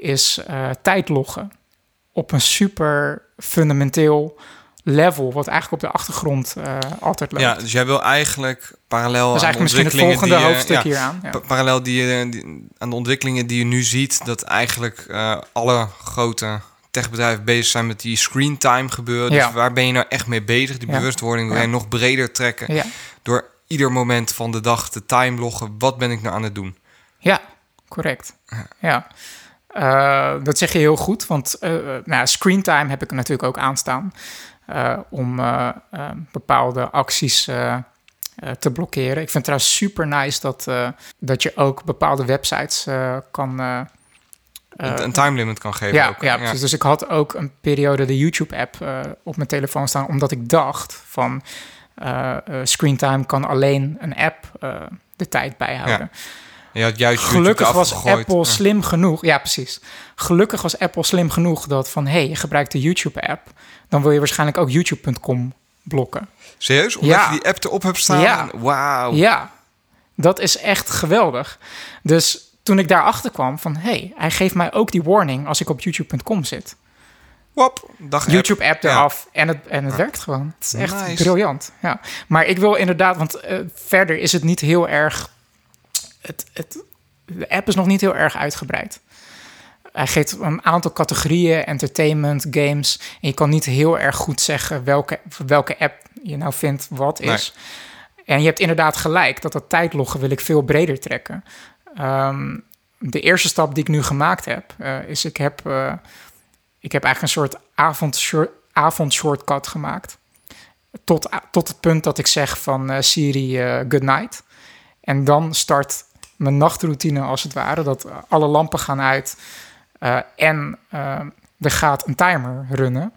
Is uh, tijdloggen op een super fundamenteel level, wat eigenlijk op de achtergrond uh, altijd loopt. Ja, dus jij wil eigenlijk parallel dat is eigenlijk aan de misschien het volgende die, hoofdstuk ja. Ja. Parallel die, die, aan de ontwikkelingen die je nu ziet, dat eigenlijk uh, alle grote techbedrijven bezig zijn met die screen time gebeuren. Dus waar ben je nou echt mee bezig? Die bewustwording wil je nog breder trekken. Door ieder moment van de dag te time loggen. Wat ben ik nou aan het doen? Ja, correct. Ja. Uh, dat zeg je heel goed, want uh, nou, screen time heb ik natuurlijk ook aanstaan uh, om bepaalde acties te blokkeren. Ik vind het trouwens super nice dat, dat je ook bepaalde websites kan een, een time limit kan geven. Ja, ook. ja. Dus ik had ook een periode de YouTube-app op mijn telefoon staan, omdat ik dacht van screentime kan alleen een app de tijd bijhouden. Ja. Had juist Gelukkig was Apple slim genoeg. Ja, precies. Gelukkig was Apple slim genoeg dat van hé, hey, je gebruikt de YouTube-app, dan wil je waarschijnlijk ook YouTube.com blokken. Serieus? Omdat ja. je die app erop hebt staan? Ja. Wauw. Ja, dat is echt geweldig. Dus toen ik daarachter kwam van... hey, hij geeft mij ook die warning als ik op youtube.com zit. Wop, YouTube-app eraf en het, en het werkt gewoon. Het is echt briljant. Ja. Maar ik wil inderdaad, want uh, verder is het niet heel erg... Het, het, de app is nog niet heel erg uitgebreid. Hij geeft een aantal categorieën, entertainment, games. En je kan niet heel erg goed zeggen welke, welke app je nou vindt wat is. En je hebt inderdaad gelijk dat dat tijdloggen wil ik veel breder trekken. Um, de eerste stap die ik nu gemaakt heb, uh, is ik heb, uh, ik heb eigenlijk een soort avond, avondshortcut gemaakt. Tot, tot het punt dat ik zeg van uh, Siri good night. En dan start mijn nachtroutine als het ware. Dat alle lampen gaan uit en er gaat een timer runnen.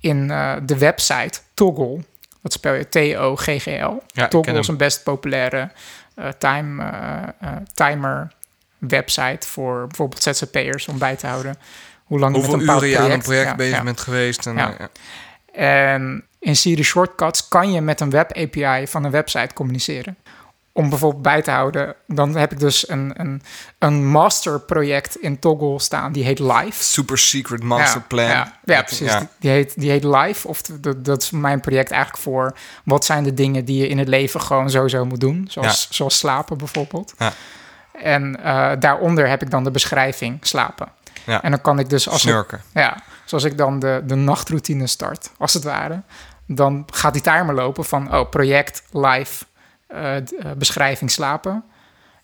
In de website Toggle, dat spel je T-O-G-G-L. Ja, Toggle is een best populaire uh, time, uh, timer website voor bijvoorbeeld ZZP'ers om bij te houden hoe lang Hoeveel met een uren je aan een project bezig bent geweest. En, ja. en in Siri Shortcuts kan je met een web API van een website communiceren. Om bijvoorbeeld bij te houden, dan heb ik dus een, een, een masterproject in Toggle staan. Die heet Live. Super secret master plan. Ja, ja, precies. Ja. Die, heet, die heet Live. Of de- dat, dat is mijn project eigenlijk voor... wat zijn de dingen die je in het leven gewoon sowieso moet doen. Zoals, zoals slapen bijvoorbeeld. Ja. En eh, daaronder heb ik dan de beschrijving slapen. Ja. En dan kan ik dus als ik, Snurken. ja, zoals ik dan de, de nachtroutine start, als het ware... dan gaat die timer lopen van... oh, project, live, beschrijving, slapen.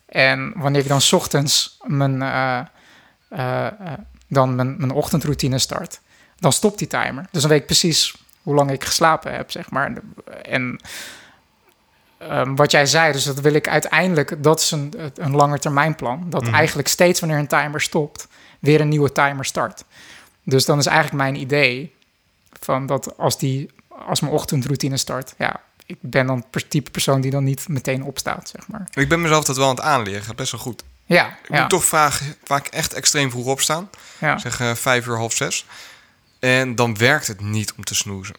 En wanneer ik dan 's ochtends mijn, eh, eh, eh, dan mijn, mijn ochtendroutine start... dan stopt die timer. Dus dan weet ik precies hoe lang ik geslapen heb, zeg maar. En ehm, wat jij zei, dus dat wil ik uiteindelijk... dat is een, een langetermijnplan. Dat Mhm. eigenlijk steeds wanneer een timer stopt... weer een nieuwe timer start. Dus dan is eigenlijk mijn idee van dat als, die, als mijn ochtendroutine start, ja, ik ben dan per type persoon die dan niet meteen opstaat, zeg maar. Ik ben mezelf dat wel aan het aanleren. Gaat best wel goed. Ja, Ik ja, moet toch vaak, vaak echt extreem vroeg opstaan. ja. Zeg eh, vijf uur, half zes. En dan werkt het niet om te snoezen.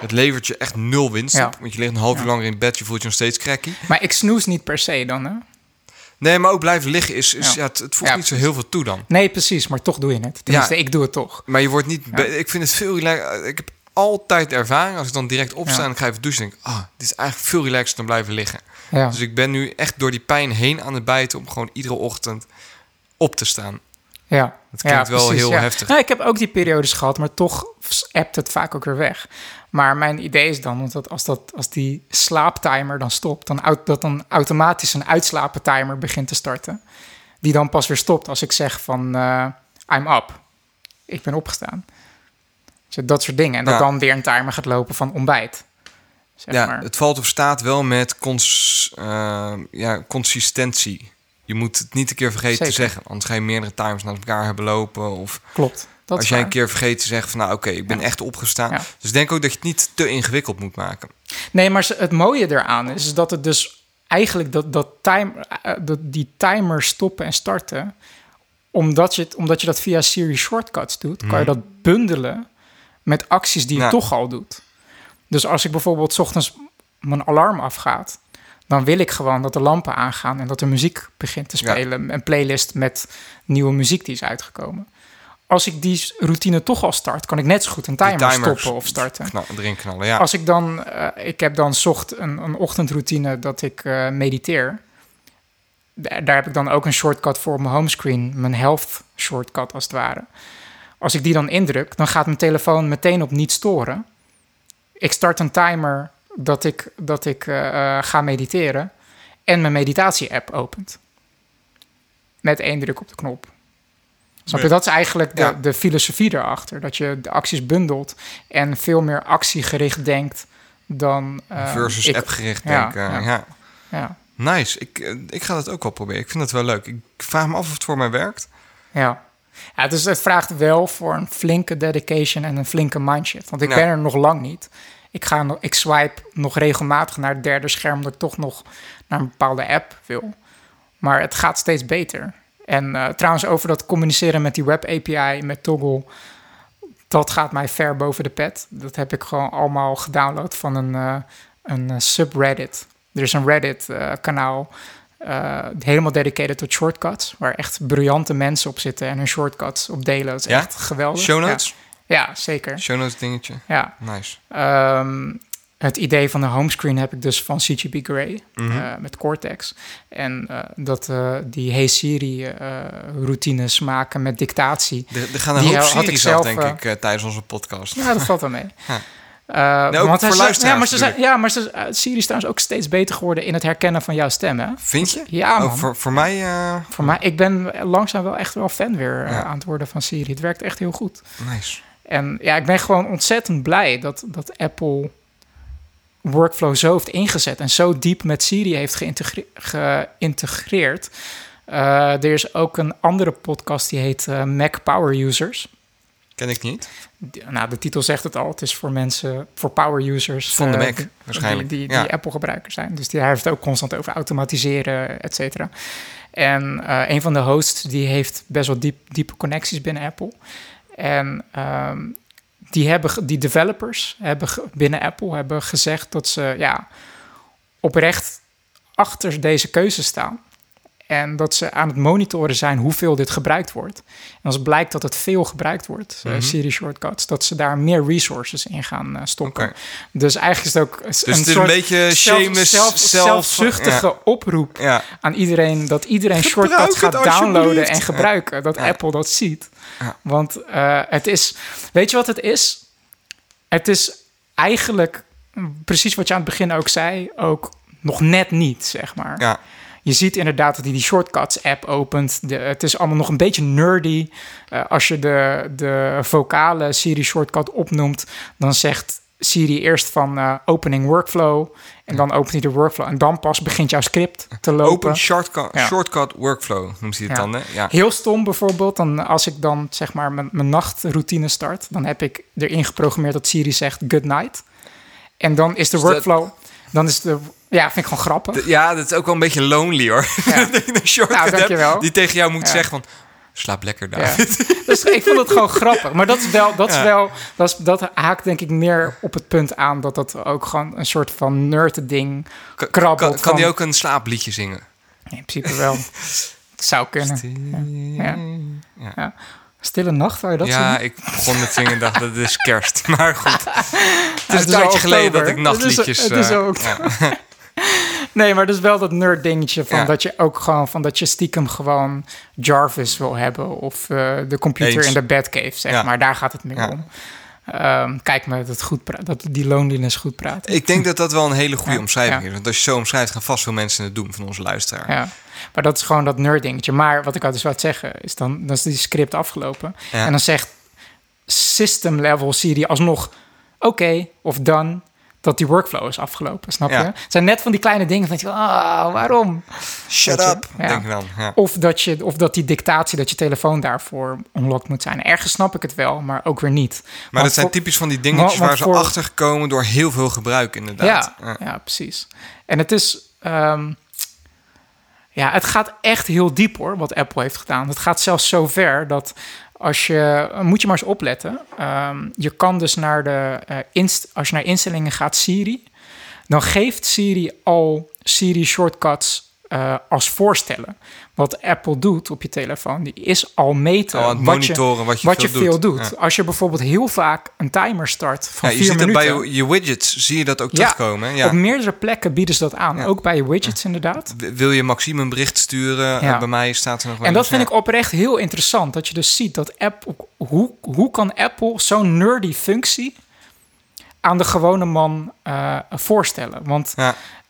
Het levert je echt nul winst Ja. op. Want je ligt een half uur Ja. langer in bed. Je voelt je nog steeds cracky. Maar ik snoes niet per se dan, hè? Nee, maar ook blijven liggen is... is Ja. ja. het, het voegt Ja, niet zo heel veel toe dan. Nee, precies, maar toch doe je het. Tenminste, ik doe het toch. Maar je wordt niet... Ja. Ik vind het veel. Ik heb altijd de ervaring... Als ik dan direct opsta en ik ga even douchen... denk ik, ah, dit is eigenlijk veel relaxer dan blijven liggen. Ja, Dus ik ben nu echt door die pijn heen aan het bijten... om gewoon iedere ochtend op te staan. ja. Het klinkt ja, wel precies, heel ja. heftig. Nou, ik heb ook die periodes gehad, maar toch appt het vaak ook weer weg. Maar mijn idee is dan, want dat als, dat, als die slaaptimer dan stopt, dan dat dan automatisch een uitslapentimer begint te starten. Die dan pas weer stopt als ik zeg van eh, I'm up. Ik ben opgestaan. Dat soort dingen. En dat Ja. dan weer een timer gaat lopen van ontbijt. Zeg ja, maar. het valt of staat wel met cons, eh, ja, consistentie. Je moet het niet een keer vergeten Zeker. te zeggen. Anders ga je meerdere timers naar elkaar hebben lopen. Of Klopt. Dat als jij een keer vergeet te zeggen van... nou oké, ik ben Ja. echt opgestaan. Ja. Dus denk ook dat je het niet te ingewikkeld moet maken. Nee, maar het mooie eraan is, is dat het dus eigenlijk dat, dat, time, eh, dat die timer stoppen en starten, omdat je, het, omdat je dat via Siri Shortcuts doet, kan je dat bundelen met acties die je Ja. toch al doet. Dus als ik bijvoorbeeld 's ochtends mijn alarm afgaat, dan wil ik gewoon dat de lampen aangaan en dat er muziek begint te Ja. spelen. Een playlist met nieuwe muziek die is uitgekomen. Als ik die routine toch al start, kan ik net zo goed een timer stoppen of starten. Knal, erin knallen, ja. Als ik dan, eh, ik heb dan zocht een, een ochtendroutine dat ik eh, mediteer. Daar, daar heb ik dan ook een shortcut voor op mijn homescreen, mijn health shortcut als het ware. Als ik die dan indruk, dan gaat mijn telefoon meteen op niet storen. Ik start een timer dat ik, dat ik eh, eh, ga mediteren en mijn meditatie-app opent. Met één druk op de knop. Snap je? Dat is eigenlijk de, Ja. de filosofie erachter. Dat je de acties bundelt en veel meer actiegericht denkt dan... eh, Versus ik- appgericht ja, denken. ja. Ja. Ja, Nice. Ik, ik ga dat ook wel proberen. Ik vind dat wel leuk. Ik vraag me af of het voor mij werkt. ja. Ja dus het vraagt wel voor een flinke dedication en een flinke mindshift. Want ik ben er nog lang niet. Ik, ga nog, ik swipe nog regelmatig naar het derde scherm... dat ik toch nog naar een bepaalde app wil. Maar het gaat steeds beter. En eh, trouwens, over dat communiceren met die web API, met Toggle... dat gaat mij ver boven de pet. Dat heb ik gewoon allemaal gedownload van een, eh, een eh, subreddit. Er is een Reddit-kanaal... eh, helemaal dedicated tot shortcuts, waar echt briljante mensen op zitten en hun shortcuts op delen. Dat is Ja? echt geweldig. Show notes? Ja, ja zeker. Show notes dingetje. Ja. Nice. Ehm, het idee van de homescreen heb ik dus van CGP Grey Mhm. eh, met Cortex. En eh, dat eh, die Hey Siri routines maken met dictatie. Er, gaan een hoop had ik series af, zelf, denk ik, tijdens onze podcast. Ja, dat valt wel mee. Ja. Eh, Nee, want voor hij- Ja, maar, ze zijn, ja, maar ze, eh, Siri is trouwens ook steeds beter geworden in het herkennen van jouw stem. Hè? Vind je? Ja, man. Oh, voor, voor mij... eh, Voor mij, ik ben langzaam wel echt wel fan weer Ja. aan het worden van Siri. Het werkt echt heel goed. nice. En ja, ik ben gewoon ontzettend blij dat, dat Apple workflow zo heeft ingezet en zo diep met Siri heeft geïntegre- geïntegreerd. Er is ook een andere podcast die heet Mac Power Users. Ken ik niet. Nou, de titel zegt het al. Het is voor mensen, voor power users. Van de eh, Mac, waarschijnlijk. Die, die, Ja. die Apple-gebruikers zijn. Dus die, hij heeft het ook constant over automatiseren, et cetera. En eh, een van de hosts, die heeft best wel diep, diepe connecties binnen Apple. En ehm, die, hebben, die developers hebben binnen Apple hebben gezegd dat ze ja, oprecht achter deze keuze staan. En dat ze aan het monitoren zijn hoeveel dit gebruikt wordt. En als blijkt dat het veel gebruikt wordt, eh, Mhm. Siri shortcuts, dat ze daar meer resources in gaan eh, stoppen. Dus eigenlijk is het ook Dus een het is soort een beetje zelf- shameless zelf, zelf- zelfzuchtige oproep Ja. aan iedereen dat iedereen Gebruik shortcuts het gaat downloaden en gebruiken. Dat Ja. Apple dat ziet. Want eh, het is, weet je wat het is? Het is eigenlijk mm, precies wat je aan het begin ook zei, ook nog net niet, zeg maar. Ja. Je ziet inderdaad dat hij die shortcuts app opent. De, het is allemaal nog een beetje nerdy. Eh, als je de, de vocale Siri shortcut opnoemt, dan zegt Siri eerst van eh, opening workflow. En dan opent hij de workflow. En dan pas begint jouw script te lopen. Open shortcut, Ja. shortcut workflow noemt hij het Ja. dan, hè? Ja. Heel stom bijvoorbeeld, dan als ik dan zeg maar mijn, mijn nachtroutine start, dan heb ik erin geprogrammeerd dat Siri zegt good night. En dan is de Dus workflow, dan is de, ja, vind ik gewoon grappig. D- Ja, dat is ook wel een beetje lonely, hoor. Ja. Een Nou, die tegen jou moet Ja. zeggen van... Slaap lekker, Ja. David. Dus ik vond het gewoon grappig. Maar dat is wel, dat is wel, dat, is, dat haakt denk ik meer op het punt aan dat dat ook gewoon een soort van nerd ding Kan, krabbelt. kan, kan die ook een slaapliedje zingen? In principe wel. Het zou kunnen. Ja. Ja. Stille nacht, zou je dat ja, ik begon met zingen en dacht dat het is kerst. Maar goed, het is het een tijdje geleden dat ik nachtliedjes... Het is- het is eh, ja. Nee, maar dus wel dat nerd dingetje van Ja. dat je ook gewoon van dat je stiekem gewoon Jarvis wil hebben of eh, de computer Eens. in de Batcave, zeg Ja. maar. Daar gaat het meer Ja. om. Ehm, kijk me dat goed pra- dat die loneliness goed praten. Ik denk dat dat wel een hele goede omschrijving is. Want als je zo omschrijft, gaan vast veel mensen het doen van onze luisteraar. Ja, maar dat is gewoon dat nerd dingetje. Maar wat ik al dus wou zeggen, is dan, dan is die script afgelopen. En dan zegt system level Siri alsnog oké of done dat die workflow is afgelopen, snap Ja. je? Het zijn net van die kleine dingen van, ah, waarom? Shut Weet up, ja. denk ik dan. Ja. Of dat, je, of dat die dictatie, dat je telefoon daarvoor unlocked moet zijn. Ergens snap ik het wel, maar ook weer niet. Maar Want dat zijn voor- typisch van die dingetjes waar ze achter komen door heel veel gebruik, inderdaad. Ja, ja. precies. En het is... ehm, ja, het gaat echt heel diep hoor, wat Apple heeft gedaan. Het gaat zelfs zo ver dat als je... Moet je maar eens opletten. Ehm, je kan dus naar de... eh, inst, als je naar instellingen gaat, Siri... dan geeft Siri al Siri shortcuts eh, als voorstellen. Wat Apple doet op je telefoon, die is al meten... Wat monitoren wat je wat veel je veel doet. doet. Ja. Als je bijvoorbeeld heel vaak een timer start van Ja, je vier ziet dat minuten... bij je, widgets, zie je dat ook terugkomen. Ja. Op meerdere plekken bieden ze dat aan. Ook bij je widgets inderdaad. Wil je Maxime een bericht sturen? Ja. Eh, bij mij staat er nog wel En dat vind ik oprecht heel interessant. Dat je dus ziet dat Apple... Hoe, hoe kan Apple zo'n nerdy functie aan de gewone man eh, voorstellen? Want.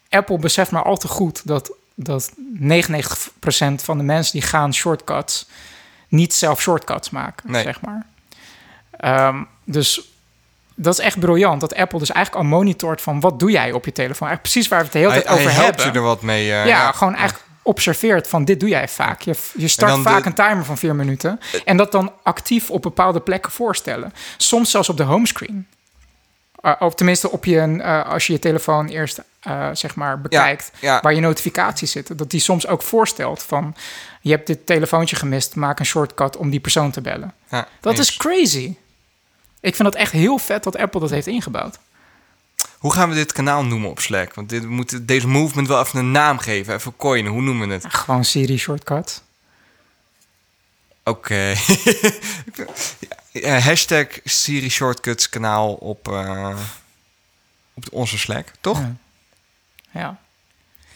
Apple beseft maar al te goed dat, dat 99% van de mensen die gaan shortcuts... niet zelf shortcuts maken, Nee. zeg maar. Ehm, dus dat is echt briljant. Dat Apple dus eigenlijk al monitort van... wat doe jij op je telefoon? Eigenlijk precies waar we het de hele Hij, tijd over hij helpt hebben. je er wat mee. eh, ja, gewoon eigenlijk observeert van dit doe jij vaak. Je, je start vaak de- een timer van vier minuten en dat dan actief op bepaalde plekken voorstellen. Soms zelfs op de homescreen. Uh, of tenminste op je, eh, als je je telefoon eerst eh, zeg maar bekijkt, ja. waar je notificaties zitten, dat die soms ook voorstelt van je hebt dit telefoontje gemist, maak een shortcut om die persoon te bellen. Ja, Dat eens. is crazy. Ik vind dat echt heel vet dat Apple dat heeft ingebouwd. Hoe gaan we dit kanaal noemen op Slack? Want dit, we moeten deze movement wel even een naam geven. Even coinen. Hoe noemen we het? Gewoon Siri shortcut. Oké. Ja, hashtag Siri Shortcuts kanaal op, eh, op onze Slack, toch? Ja. Ja.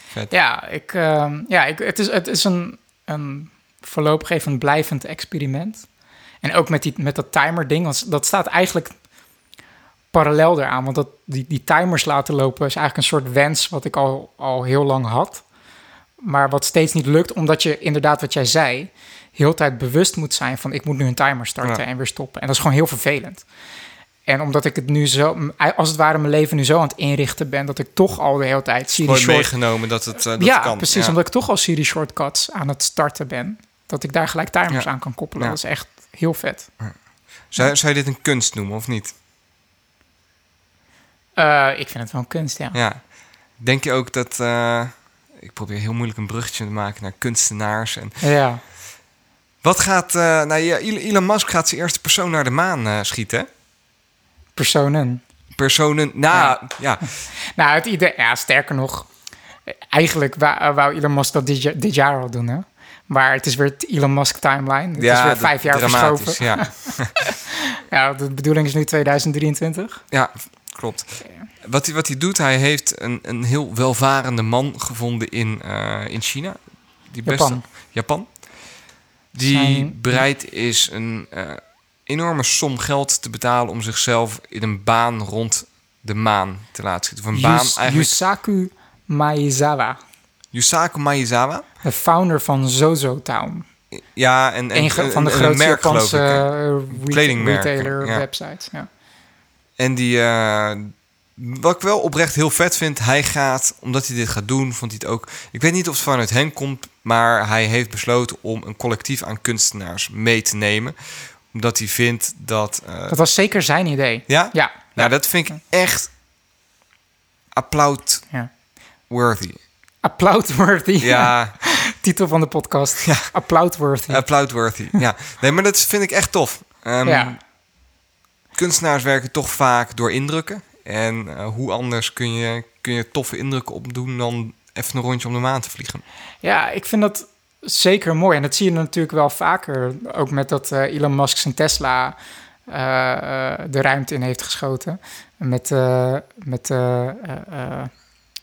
Vet. Ja, ik, ehm, ja ik, het is, het is een, een voorlopig even een blijvend experiment. En ook met, die, met dat timer ding, want dat staat eigenlijk parallel daaraan. Want dat, die, die timers laten lopen is eigenlijk een soort wens wat ik al, al heel lang had. Maar wat steeds niet lukt, omdat je inderdaad wat jij zei... heel tijd bewust moet zijn van ik moet nu een timer starten Ja. en weer stoppen. En dat is gewoon heel vervelend. En omdat ik het nu zo, als het ware mijn leven nu zo aan het inrichten ben... dat ik toch al de hele tijd Siri short meegenomen dat het, eh, dat ja, kan. precies. Ja. Omdat ik toch al Siri shortcuts aan het starten ben. Dat ik daar gelijk timers Ja. aan kan koppelen. Dat is echt heel vet. Zou, zou je dit een kunst noemen of niet? Eh, ik vind het wel een kunst, ja. Ja. Denk je ook dat... eh, ik probeer heel moeilijk een bruggetje te maken naar kunstenaars. En Ja, wat gaat... eh, nou, ja, Elon Musk gaat zijn eerste persoon naar de maan eh, schieten. personen. Personen... Nou, ja. Nou, het idee... Ja, sterker nog... eigenlijk wou, wou Elon Musk dat dit, dit jaar al doen, hè? Maar het is weer het Elon Musk timeline. Het is weer vijf jaar verschoven. Ja. Ja, de bedoeling is nu 2023. ja, klopt. Wat hij, wat hij doet, hij heeft een, een heel welvarende man gevonden in, eh, in China. Die best- Japan. Japan. Die Zijn- bereid is een eh, enorme som geld te betalen om zichzelf in een baan rond de maan te laten schieten. Of een baan Yus- eigenlijk. Yusaku Maezawa, Yusaku Maezawa. de founder van Zozo Town. Ja, en, en Een van de grootste merk, Japanse eh, retailer ja. websites. Ja. En die, eh, wat ik wel oprecht heel vet vind, hij gaat, omdat hij dit gaat doen, vond hij het ook. Ik weet niet of het vanuit hem komt, maar hij heeft besloten om een collectief aan kunstenaars mee te nemen. Omdat hij vindt dat. eh, Dat was zeker zijn idee. ja? Ja, Nou, dat vind ik echt applaud-worthy. ja. Applaudworthy. Ja, Titel van de podcast. Ja. Applaudworthy. applaud-worthy. Ja, nee, maar dat vind ik echt tof. Ehm, ja. Kunstenaars werken toch vaak door indrukken. En eh, hoe anders kun je, kun je toffe indrukken opdoen dan even een rondje om de maan te vliegen? ja, ik vind dat zeker mooi. En dat zie je natuurlijk wel vaker. Ook met dat eh, Elon Musk zijn Tesla eh, de ruimte in heeft geschoten. Met, met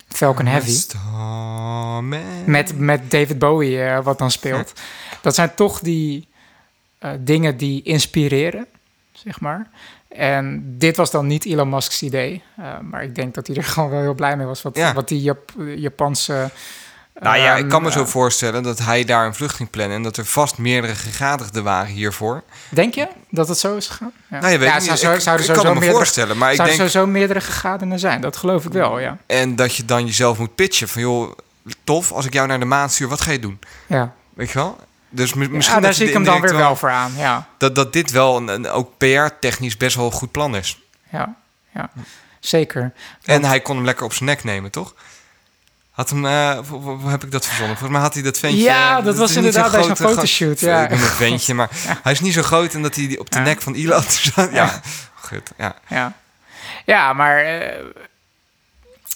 Falcon Heavy. Starman. Met, met David Bowie, wat dan speelt. Dat zijn toch die dingen die inspireren, zeg maar. En dit was dan niet Elon Musk's idee. eh, maar ik denk dat hij er gewoon wel heel blij mee was. Wat, Ja. wat die Jap- Japanse... Nou ja, ik kan me ehm, zo eh, voorstellen dat hij daar een vlucht ging plannen... en dat er vast meerdere gegadigden waren hiervoor. Denk je dat het zo is gegaan? Ja, Nou, je weet ja, niet, zou, ik, zou, ik kan me meerdere, voorstellen, maar ik denk... sowieso meerdere gegadenen zijn. Dat geloof ik wel, ja. En dat je dan jezelf moet pitchen van... joh, tof, als ik jou naar de maan stuur, wat ga je doen? Ja, Weet je wel? Dus mi- ja misschien daar zie ik hem dan weer wel voor aan. Ja, Dat, dat dit wel een, een, ook PR-technisch best wel een goed plan is. ja, ja. zeker. En hij kon hem lekker op zijn nek nemen, toch? Had hem, eh, hoe, hoe heb ik dat verzonnen? Volgens mij had hij dat ventje... Ja, dat was inderdaad bij grote ga- fotoshoot, ja. Ik noem het ventje, maar hij is niet zo groot en dat hij op de Ja. nek van Elon zat. Ja, goed. Ja. Ja, ja maar eh,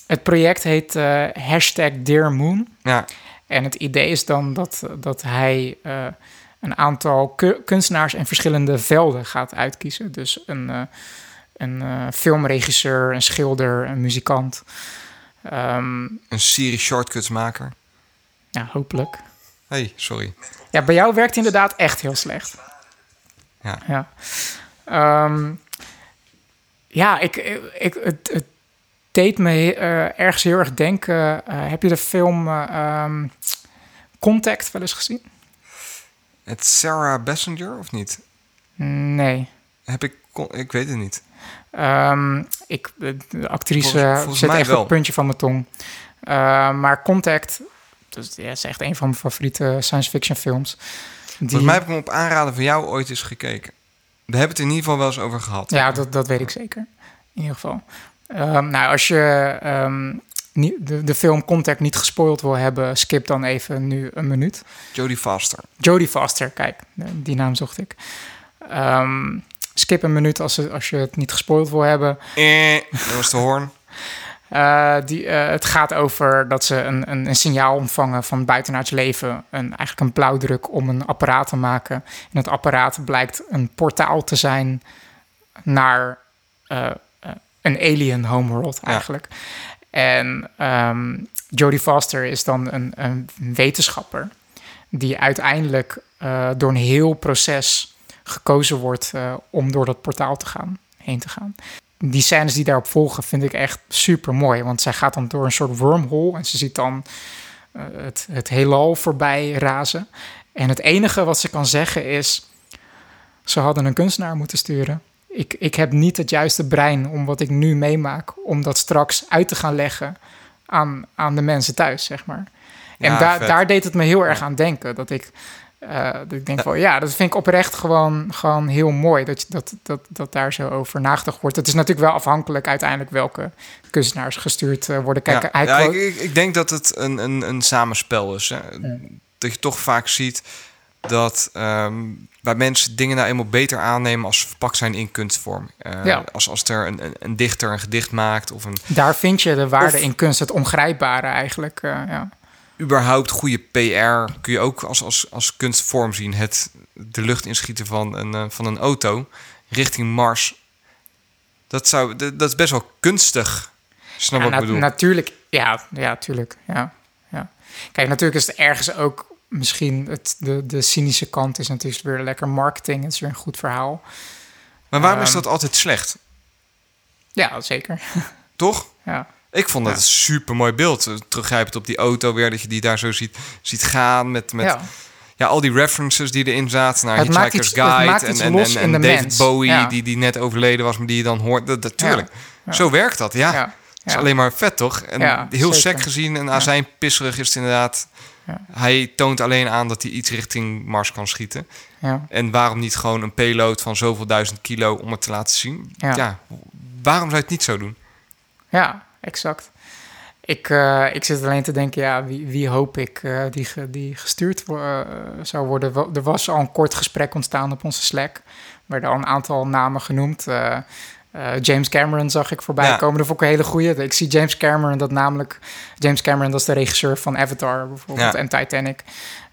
het project heet eh, hashtag Dear Moon. ja. En het idee is dan dat, dat hij eh, een aantal ku- kunstenaars in verschillende velden gaat uitkiezen. Dus een, eh, een eh, filmregisseur, een schilder, een muzikant. Ehm, Een serie shortcutsmaker. ja, hopelijk. hey, sorry. Ja, bij jou werkt inderdaad echt heel slecht. Ja. Ja, Ehm, ja ik, ik, het, het deed me eh, ergens heel erg denken. eh, heb je de film eh, ehm, Contact wel eens gezien? Het Sarah Bessinger, of niet? Nee. Heb ik... Ik weet het niet. Ehm, ik, de actrice Volgens- volgens zit mij echt wel. op het puntje van mijn tong. Maar Contact, dus, ja, is echt een van mijn favoriete science fiction films. Die, Volgens mij heb ik hem op aanraden van jou ooit eens gekeken. We hebben het in ieder geval wel eens over gehad. Ja, dat, dat weet ik zeker. In ieder geval. Ehm, nou, als je ehm, de, de film Contact niet gespoild wil hebben, skip dan even nu een minuut. Jodie Foster. Jodie Foster, kijk, die naam zocht ik. Ehm, skip een minuut als, als je het niet gespoild wil hebben. Eh, dat was de hoorn. Eh, die, eh, het gaat over dat ze een, een, een signaal ontvangen van buitenaards leven. Een, eigenlijk een blauwdruk om een apparaat te maken. En het apparaat blijkt een portaal te zijn naar eh, een alien homeworld eigenlijk. En ehm, Jodie Foster is dan een, een wetenschapper die uiteindelijk eh, door een heel proces gekozen wordt eh, om door dat portaal te gaan, heen te gaan die scènes die daarop volgen vind ik echt super mooi. Want zij gaat dan door een soort wormhole en ze ziet dan eh, het, het heelal voorbij razen. En het enige wat ze kan zeggen is: ze hadden een kunstenaar moeten sturen. Ik, ik heb niet het juiste brein om wat ik nu meemaak, om dat straks uit te gaan leggen aan, aan de mensen thuis, zeg maar. En Ja, daar, vet. daar deed het me heel erg aan denken. Dat ik, eh, dat ik denk van ja, dat vind ik oprecht gewoon, gewoon heel mooi dat, dat, dat, dat daar zo over nagedacht wordt. Het is natuurlijk wel afhankelijk uiteindelijk welke kunstenaars gestuurd eh, worden. Kijk, ja, ik, ik denk dat het een, een, een samenspel is. Hè? Dat je toch vaak ziet dat ehm, bij mensen dingen nou eenmaal beter aannemen als ze verpakt zijn in kunstvorm. Eh, Ja. als, als er een, een, een dichter een gedicht maakt of een Daar vind je de waarde Of- in kunst, het ongrijpbare eigenlijk. eh, ja. überhaupt goede PR kun je ook als, als, als kunstvorm zien. Het de lucht inschieten van een, eh, van een auto richting Mars. Dat, zou, dat, dat is best wel kunstig. Snap Ja, wat ik bedoel? natuurlijk, ja, ja, tuurlijk. Ja, ja. Kijk, natuurlijk is het ergens ook misschien het, de, de cynische kant is natuurlijk weer lekker marketing. Het is weer een goed verhaal. maar waarom is ehm, dat altijd slecht? Ja, zeker. Toch? Ja, Ik vond dat Ja. een super mooi beeld. Eh, Teruggrijpend op die auto weer, dat je die daar zo ziet, ziet gaan. Met, met ja. ja. al die references die erin zaten naar Het Hitchhiker's iets- Guide. en en, en, David mens. Bowie, Ja. die, die net overleden was, maar die je dan hoort. Dat, dat, tuurlijk. Ja. Zo werkt dat, ja. ja, Dat is alleen maar vet, toch? En Ja, heel zeker. sec gezien en azijnpisserig is het inderdaad. Ja. Hij toont alleen aan dat hij iets richting Mars kan schieten. ja. En waarom niet gewoon een payload van zoveel duizend kilo om het te laten zien? Ja. Ja, waarom zou je het niet zo doen? Ja, exact. Ik, eh, ik zit alleen te denken, ja, wie, wie hoop ik eh, die, ge- die gestuurd eh, zou worden? Er was al een kort gesprek ontstaan op onze Slack. Er werden al een aantal namen genoemd. Eh, James Cameron zag ik voorbij Ja. komen. Dat vond ik een hele goeie. Ik zie James Cameron, dat namelijk... James Cameron, dat is de regisseur van Avatar bijvoorbeeld Ja. en Titanic.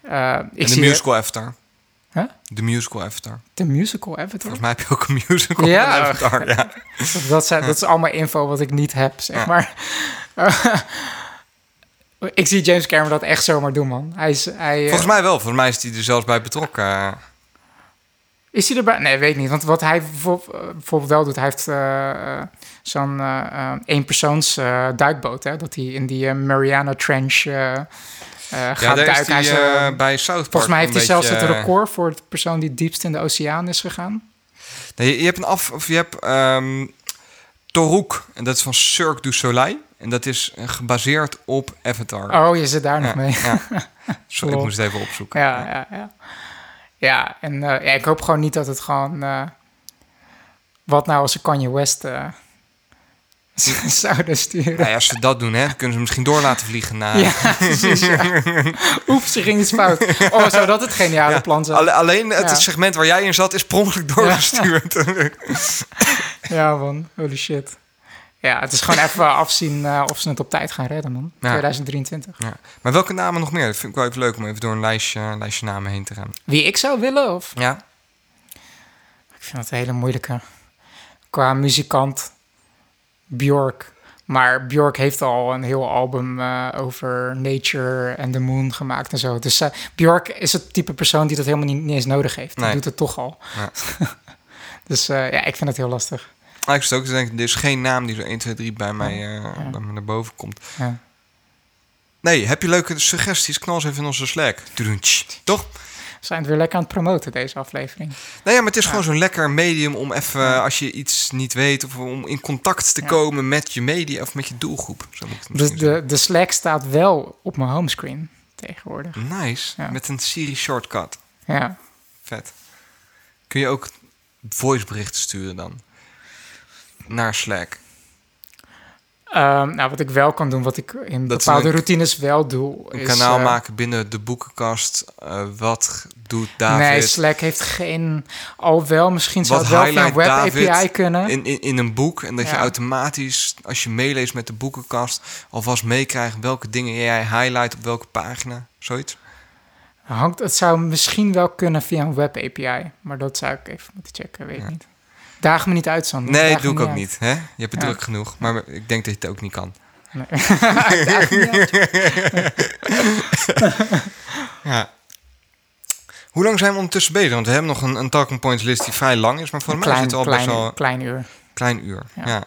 Ik En de zie musical Avatar. Huh? De musical Avatar. de musical Avatar. Volgens mij heb je ook een musical Ja. Avatar. Ja. Dat, zijn, dat is allemaal info wat ik niet heb, zeg maar. ik zie James Cameron dat echt zomaar doen, man. Hij is, hij, eh, Volgens mij wel. Volgens mij is hij er zelfs bij betrokken. Is hij erbij? Nee, weet niet. Want wat hij eh, bijvoorbeeld wel doet, hij heeft eh, eh, zo'n eh, eenpersoons eh, duikboot. Hè? Dat hij in die Mariana Trench gaat ja, is duiken. Hij hij bij South Park volgens mij heeft hij zelfs het record voor de persoon die diepst in de oceaan is gegaan. Nee, je, je hebt een af... Of je hebt Toruk. En dat is van Cirque du Soleil. En dat is gebaseerd op Avatar. Oh, je zit daar nog mee. ja. Sorry, ik moest het even opzoeken. Ja, ja, ja. Ja, en eh, ja, ik hoop gewoon niet dat het gewoon... eh, wat nou als ze Kanye West eh, zouden sturen? Nou ja, als ze dat doen, hè, kunnen ze misschien door laten vliegen naar... Ja, precies, ja. Oeps, er ging iets fout. Oh, zou dat het geniale Ja, plan zijn? alle- alleen het segment waar jij in zat is per ongeluk doorgestuurd. Ja, man. Holy shit. Ja, het is gewoon even afzien eh, of ze het op tijd gaan redden, man. Ja. 2023. Ja. Maar welke namen nog meer? Dat vind ik wel even leuk om even door een lijstje, lijstje namen heen te gaan. Wie ik zou willen, of? Ja? Ik vind het een hele moeilijke. Qua muzikant, Bjork. Maar Bjork heeft al een heel album eh, over nature en de moon gemaakt en zo. Dus eh, Bjork is het type persoon die dat helemaal niet, niet eens nodig heeft. Die Nee. doet het toch al. Ja. dus ja, ik vind het heel lastig. Ik zit ook te denken, er is geen naam die zo 1, 2, 3 bij mij, eh, bij mij naar boven komt. Ja. Nee, heb je leuke suggesties? Knal ze even in onze Slack. Tuduntsch. Toch? We zijn het weer lekker aan het promoten, deze aflevering. Nee, ja, maar het is gewoon zo'n lekker medium om even, als je iets niet weet, of om in contact te Ja. komen met je media of met je doelgroep. Zo moet Dus misschien de, de Slack staat wel op mijn homescreen tegenwoordig. Nice. Met een Siri shortcut. Ja. Vet. Kun je ook voiceberichten sturen dan? Naar Slack. Ehm, nou, wat ik wel kan doen, wat ik in Dat bepaalde routines wel doe, Een is... kanaal eh, maken binnen de boekenkast. Eh, wat doet David? Nee, Slack heeft geen... Al wel, misschien zou het wel een web David API kunnen. in, in, in een boek. En dat je automatisch, als je meeleest met de boekenkast, alvast meekrijgt welke dingen jij highlight op welke pagina. Zoiets. Hangt, het zou misschien wel kunnen via een web API. Maar dat zou ik even moeten checken, weet ik Ja. niet. Daag me niet uit, Sander. Nee, Daag doe ik ook uit. niet. Hè? Je hebt het Ja. druk genoeg. Maar ik denk dat je het ook niet kan. Nee. Niet. Ja. Hoe lang zijn we ondertussen bezig? Want we hebben nog een, een talking points list die vrij lang is. Maar voor mij is klein, het al klein, best wel een klein uur. klein uur. Ja. Ja.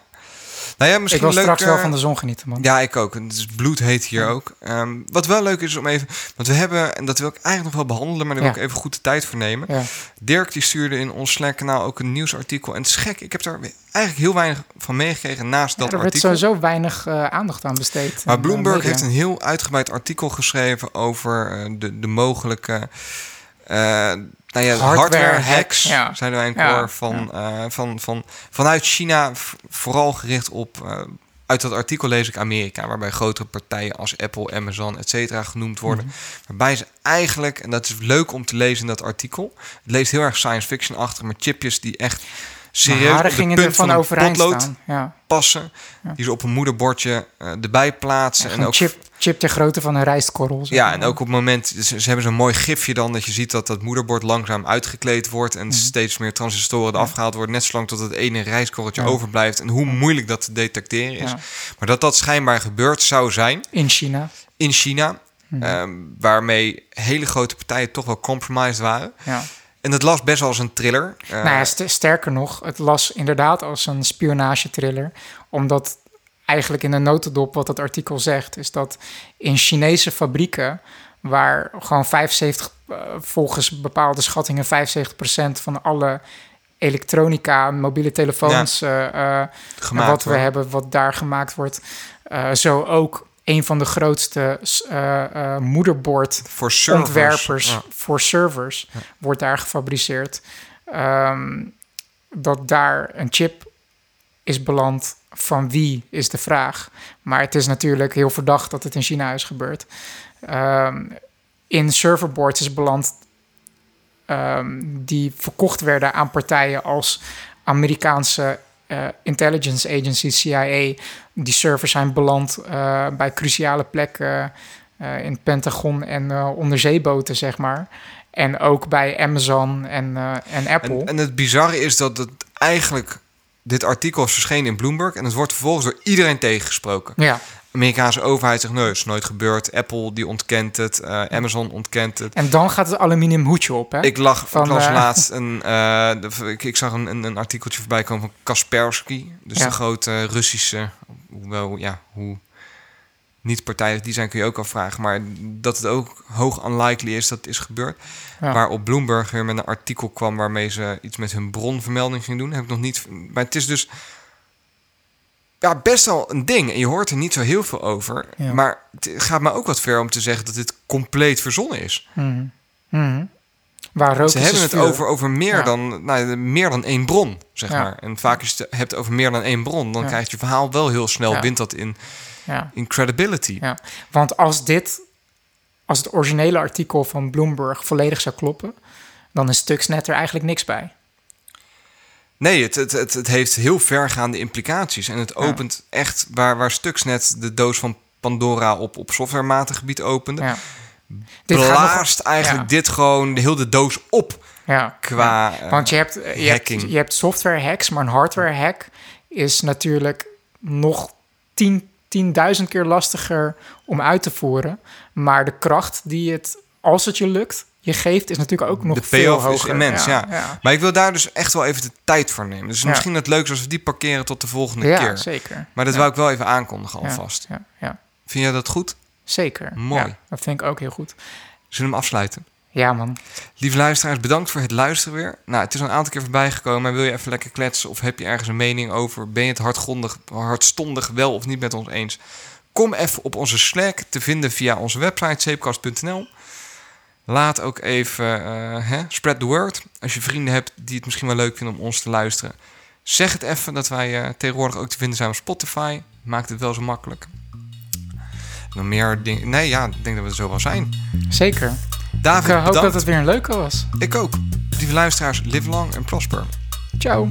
Nou ja, Ik misschien wil leuk, straks wel van de zon genieten, man. Ja, ik ook. Het is bloedheet hier ook. Ehm, wat wel leuk is om even... Want we hebben, en dat wil ik eigenlijk nog wel behandelen... maar daar wil Ja. ik even goed de tijd voor nemen. Ja. Dirk die stuurde in ons Slack-kanaal ook een nieuwsartikel. En het is gek, ik heb daar eigenlijk heel weinig van meegekregen naast dat er werd artikel. sowieso weinig eh, aandacht aan besteed. Maar Bloomberg eh, media. heeft een heel uitgebreid artikel geschreven over eh, de, de mogelijke nou ja, Hardware hardware, hacks, ja. zeiden wij Ja, koor, van, eh, van, van, vanuit China, vooral gericht op eh, uit dat artikel lees ik Amerika, waarbij grotere partijen als Apple, Amazon, et cetera genoemd worden. Mhm. Waarbij ze eigenlijk, en dat is leuk om te lezen in dat artikel, het leest heel erg science fiction achter, met chipjes die echt serieus op de gingen punt van overeind potlood staan. Ja. passen, die ze op een moederbordje eh, erbij plaatsen. En ook chip, chip ter grootte van een rijstkorrel. zeg ja, en ook op het moment, ze, ze hebben zo'n mooi gifje dan dat je ziet dat dat moederbord langzaam uitgekleed wordt Mhm. en steeds meer transistoren eraf gehaald worden, net zolang tot het ene rijstkorreltje overblijft en hoe moeilijk dat te detecteren is. Maar dat dat schijnbaar gebeurd zou zijn In China. in China, Mhm. ehm, waarmee hele grote partijen toch wel compromised waren. Ja. En het las best wel als een thriller. Eh, nou ja, st- sterker nog, het las inderdaad als een spionagetriller. Omdat eigenlijk in de notendop wat het artikel zegt... is dat in Chinese fabrieken... waar gewoon 75, eh, volgens bepaalde schattingen... 75% van alle elektronica, mobiele telefoons... eh, eh, gemaakt wat we hebben, wat daar gemaakt wordt... eh, zo ook een van de grootste eh, moederbord voor Ja. voor servers wordt daar gefabriceerd. Ehm, dat daar een chip is beland, van wie is de vraag. Maar het is natuurlijk heel verdacht dat het in China is gebeurd. Ehm, in serverboards is beland ehm, die verkocht werden aan partijen als Amerikaanse eh, intelligence agency, CIA. Die servers zijn beland eh, bij cruciale plekken eh, in het Pentagon en onderzeeboten, zeg maar. En ook bij Amazon en, en Apple. En, en het bizarre is dat het eigenlijk... Dit artikel is verschenen in Bloomberg en het wordt vervolgens door iedereen tegengesproken. ja, Amerikaanse overheid zegt nee, is nooit gebeurd. Apple die ontkent het, eh, Amazon ontkent het. en dan gaat het aluminium hoedje op, hè? Ik, lag, Van, ik las eh, laatst een, eh, de- ik, ik zag een, een, een artikeltje voorbij komen van Kaspersky. Dus Ja. de grote Russische, hoewel ja, hoe niet partijdig die zijn kun je ook afvragen. Maar dat het ook hoog unlikely is dat het is gebeurd. Ja. Waar op Bloomberg weer met een artikel kwam waarmee ze iets met hun bronvermelding ging doen. Heb ik nog niet. Maar het is dus ja, best wel een ding. En je hoort er niet zo heel veel over. Ja. Maar het gaat me ook wat ver om te zeggen dat dit compleet verzonnen is. Mhm. Mhm. Waar rook Ze is, hebben het vuur. over, over meer, Ja. dan, nou, meer dan één bron, zeg Ja. maar. En vaak als je het hebt over meer dan één bron... dan krijgt je verhaal wel heel snel, wint dat in, in credibility. Ja, want als dit, als het originele artikel van Bloomberg volledig zou kloppen, dan is Stuxnet er eigenlijk niks bij. Nee, het, het, het, het heeft heel vergaande implicaties. En het opent echt waar, waar Stuxnet de doos van Pandora op, op softwarematig gebied opende... Ja. Dit gaat nog- blaast eigenlijk ja. dit gewoon de hele doos op Ja, qua... ja. Want je hebt, eh, je, hebt, je hebt software hacks, maar een hardware hack is natuurlijk nog tien, tienduizend keer lastiger om uit te voeren. Maar de kracht die het, als het je lukt, je geeft, is natuurlijk ook nog de veel hoger. is immens, ja, ja. Maar ik wil daar dus echt wel even de tijd voor nemen. Dus Ja. misschien het leukste als we die parkeren tot de volgende Ja, keer. zeker. Maar dat Ja. wou ik wel even aankondigen Ja, alvast. Ja, ja, Vind jij dat goed? zeker. Mooi. Ja, dat vind ik ook heel goed. Zullen we hem afsluiten? Ja, man. Lieve luisteraars, bedankt voor het luisteren weer. Nou, het is een aantal keer voorbij gekomen. Maar wil je even lekker kletsen of heb je ergens een mening over? Ben je het hardgrondig, hartstondig wel of niet met ons eens? Kom even op onze Slack te vinden via onze website zeepkast.nl. Laat ook even, eh, hè, spread the word. Als je vrienden hebt die het misschien wel leuk vinden om ons te luisteren. Zeg het even dat wij eh, tegenwoordig ook te vinden zijn op Spotify. Maakt het wel zo makkelijk. Nog meer dingen. Nee, ja, ik denk dat we er zo wel zijn. Zeker. David, Ik eh, hoop bedankt. dat het weer een leuke was. Ik ook. Lieve luisteraars, live long en prosper. Ciao.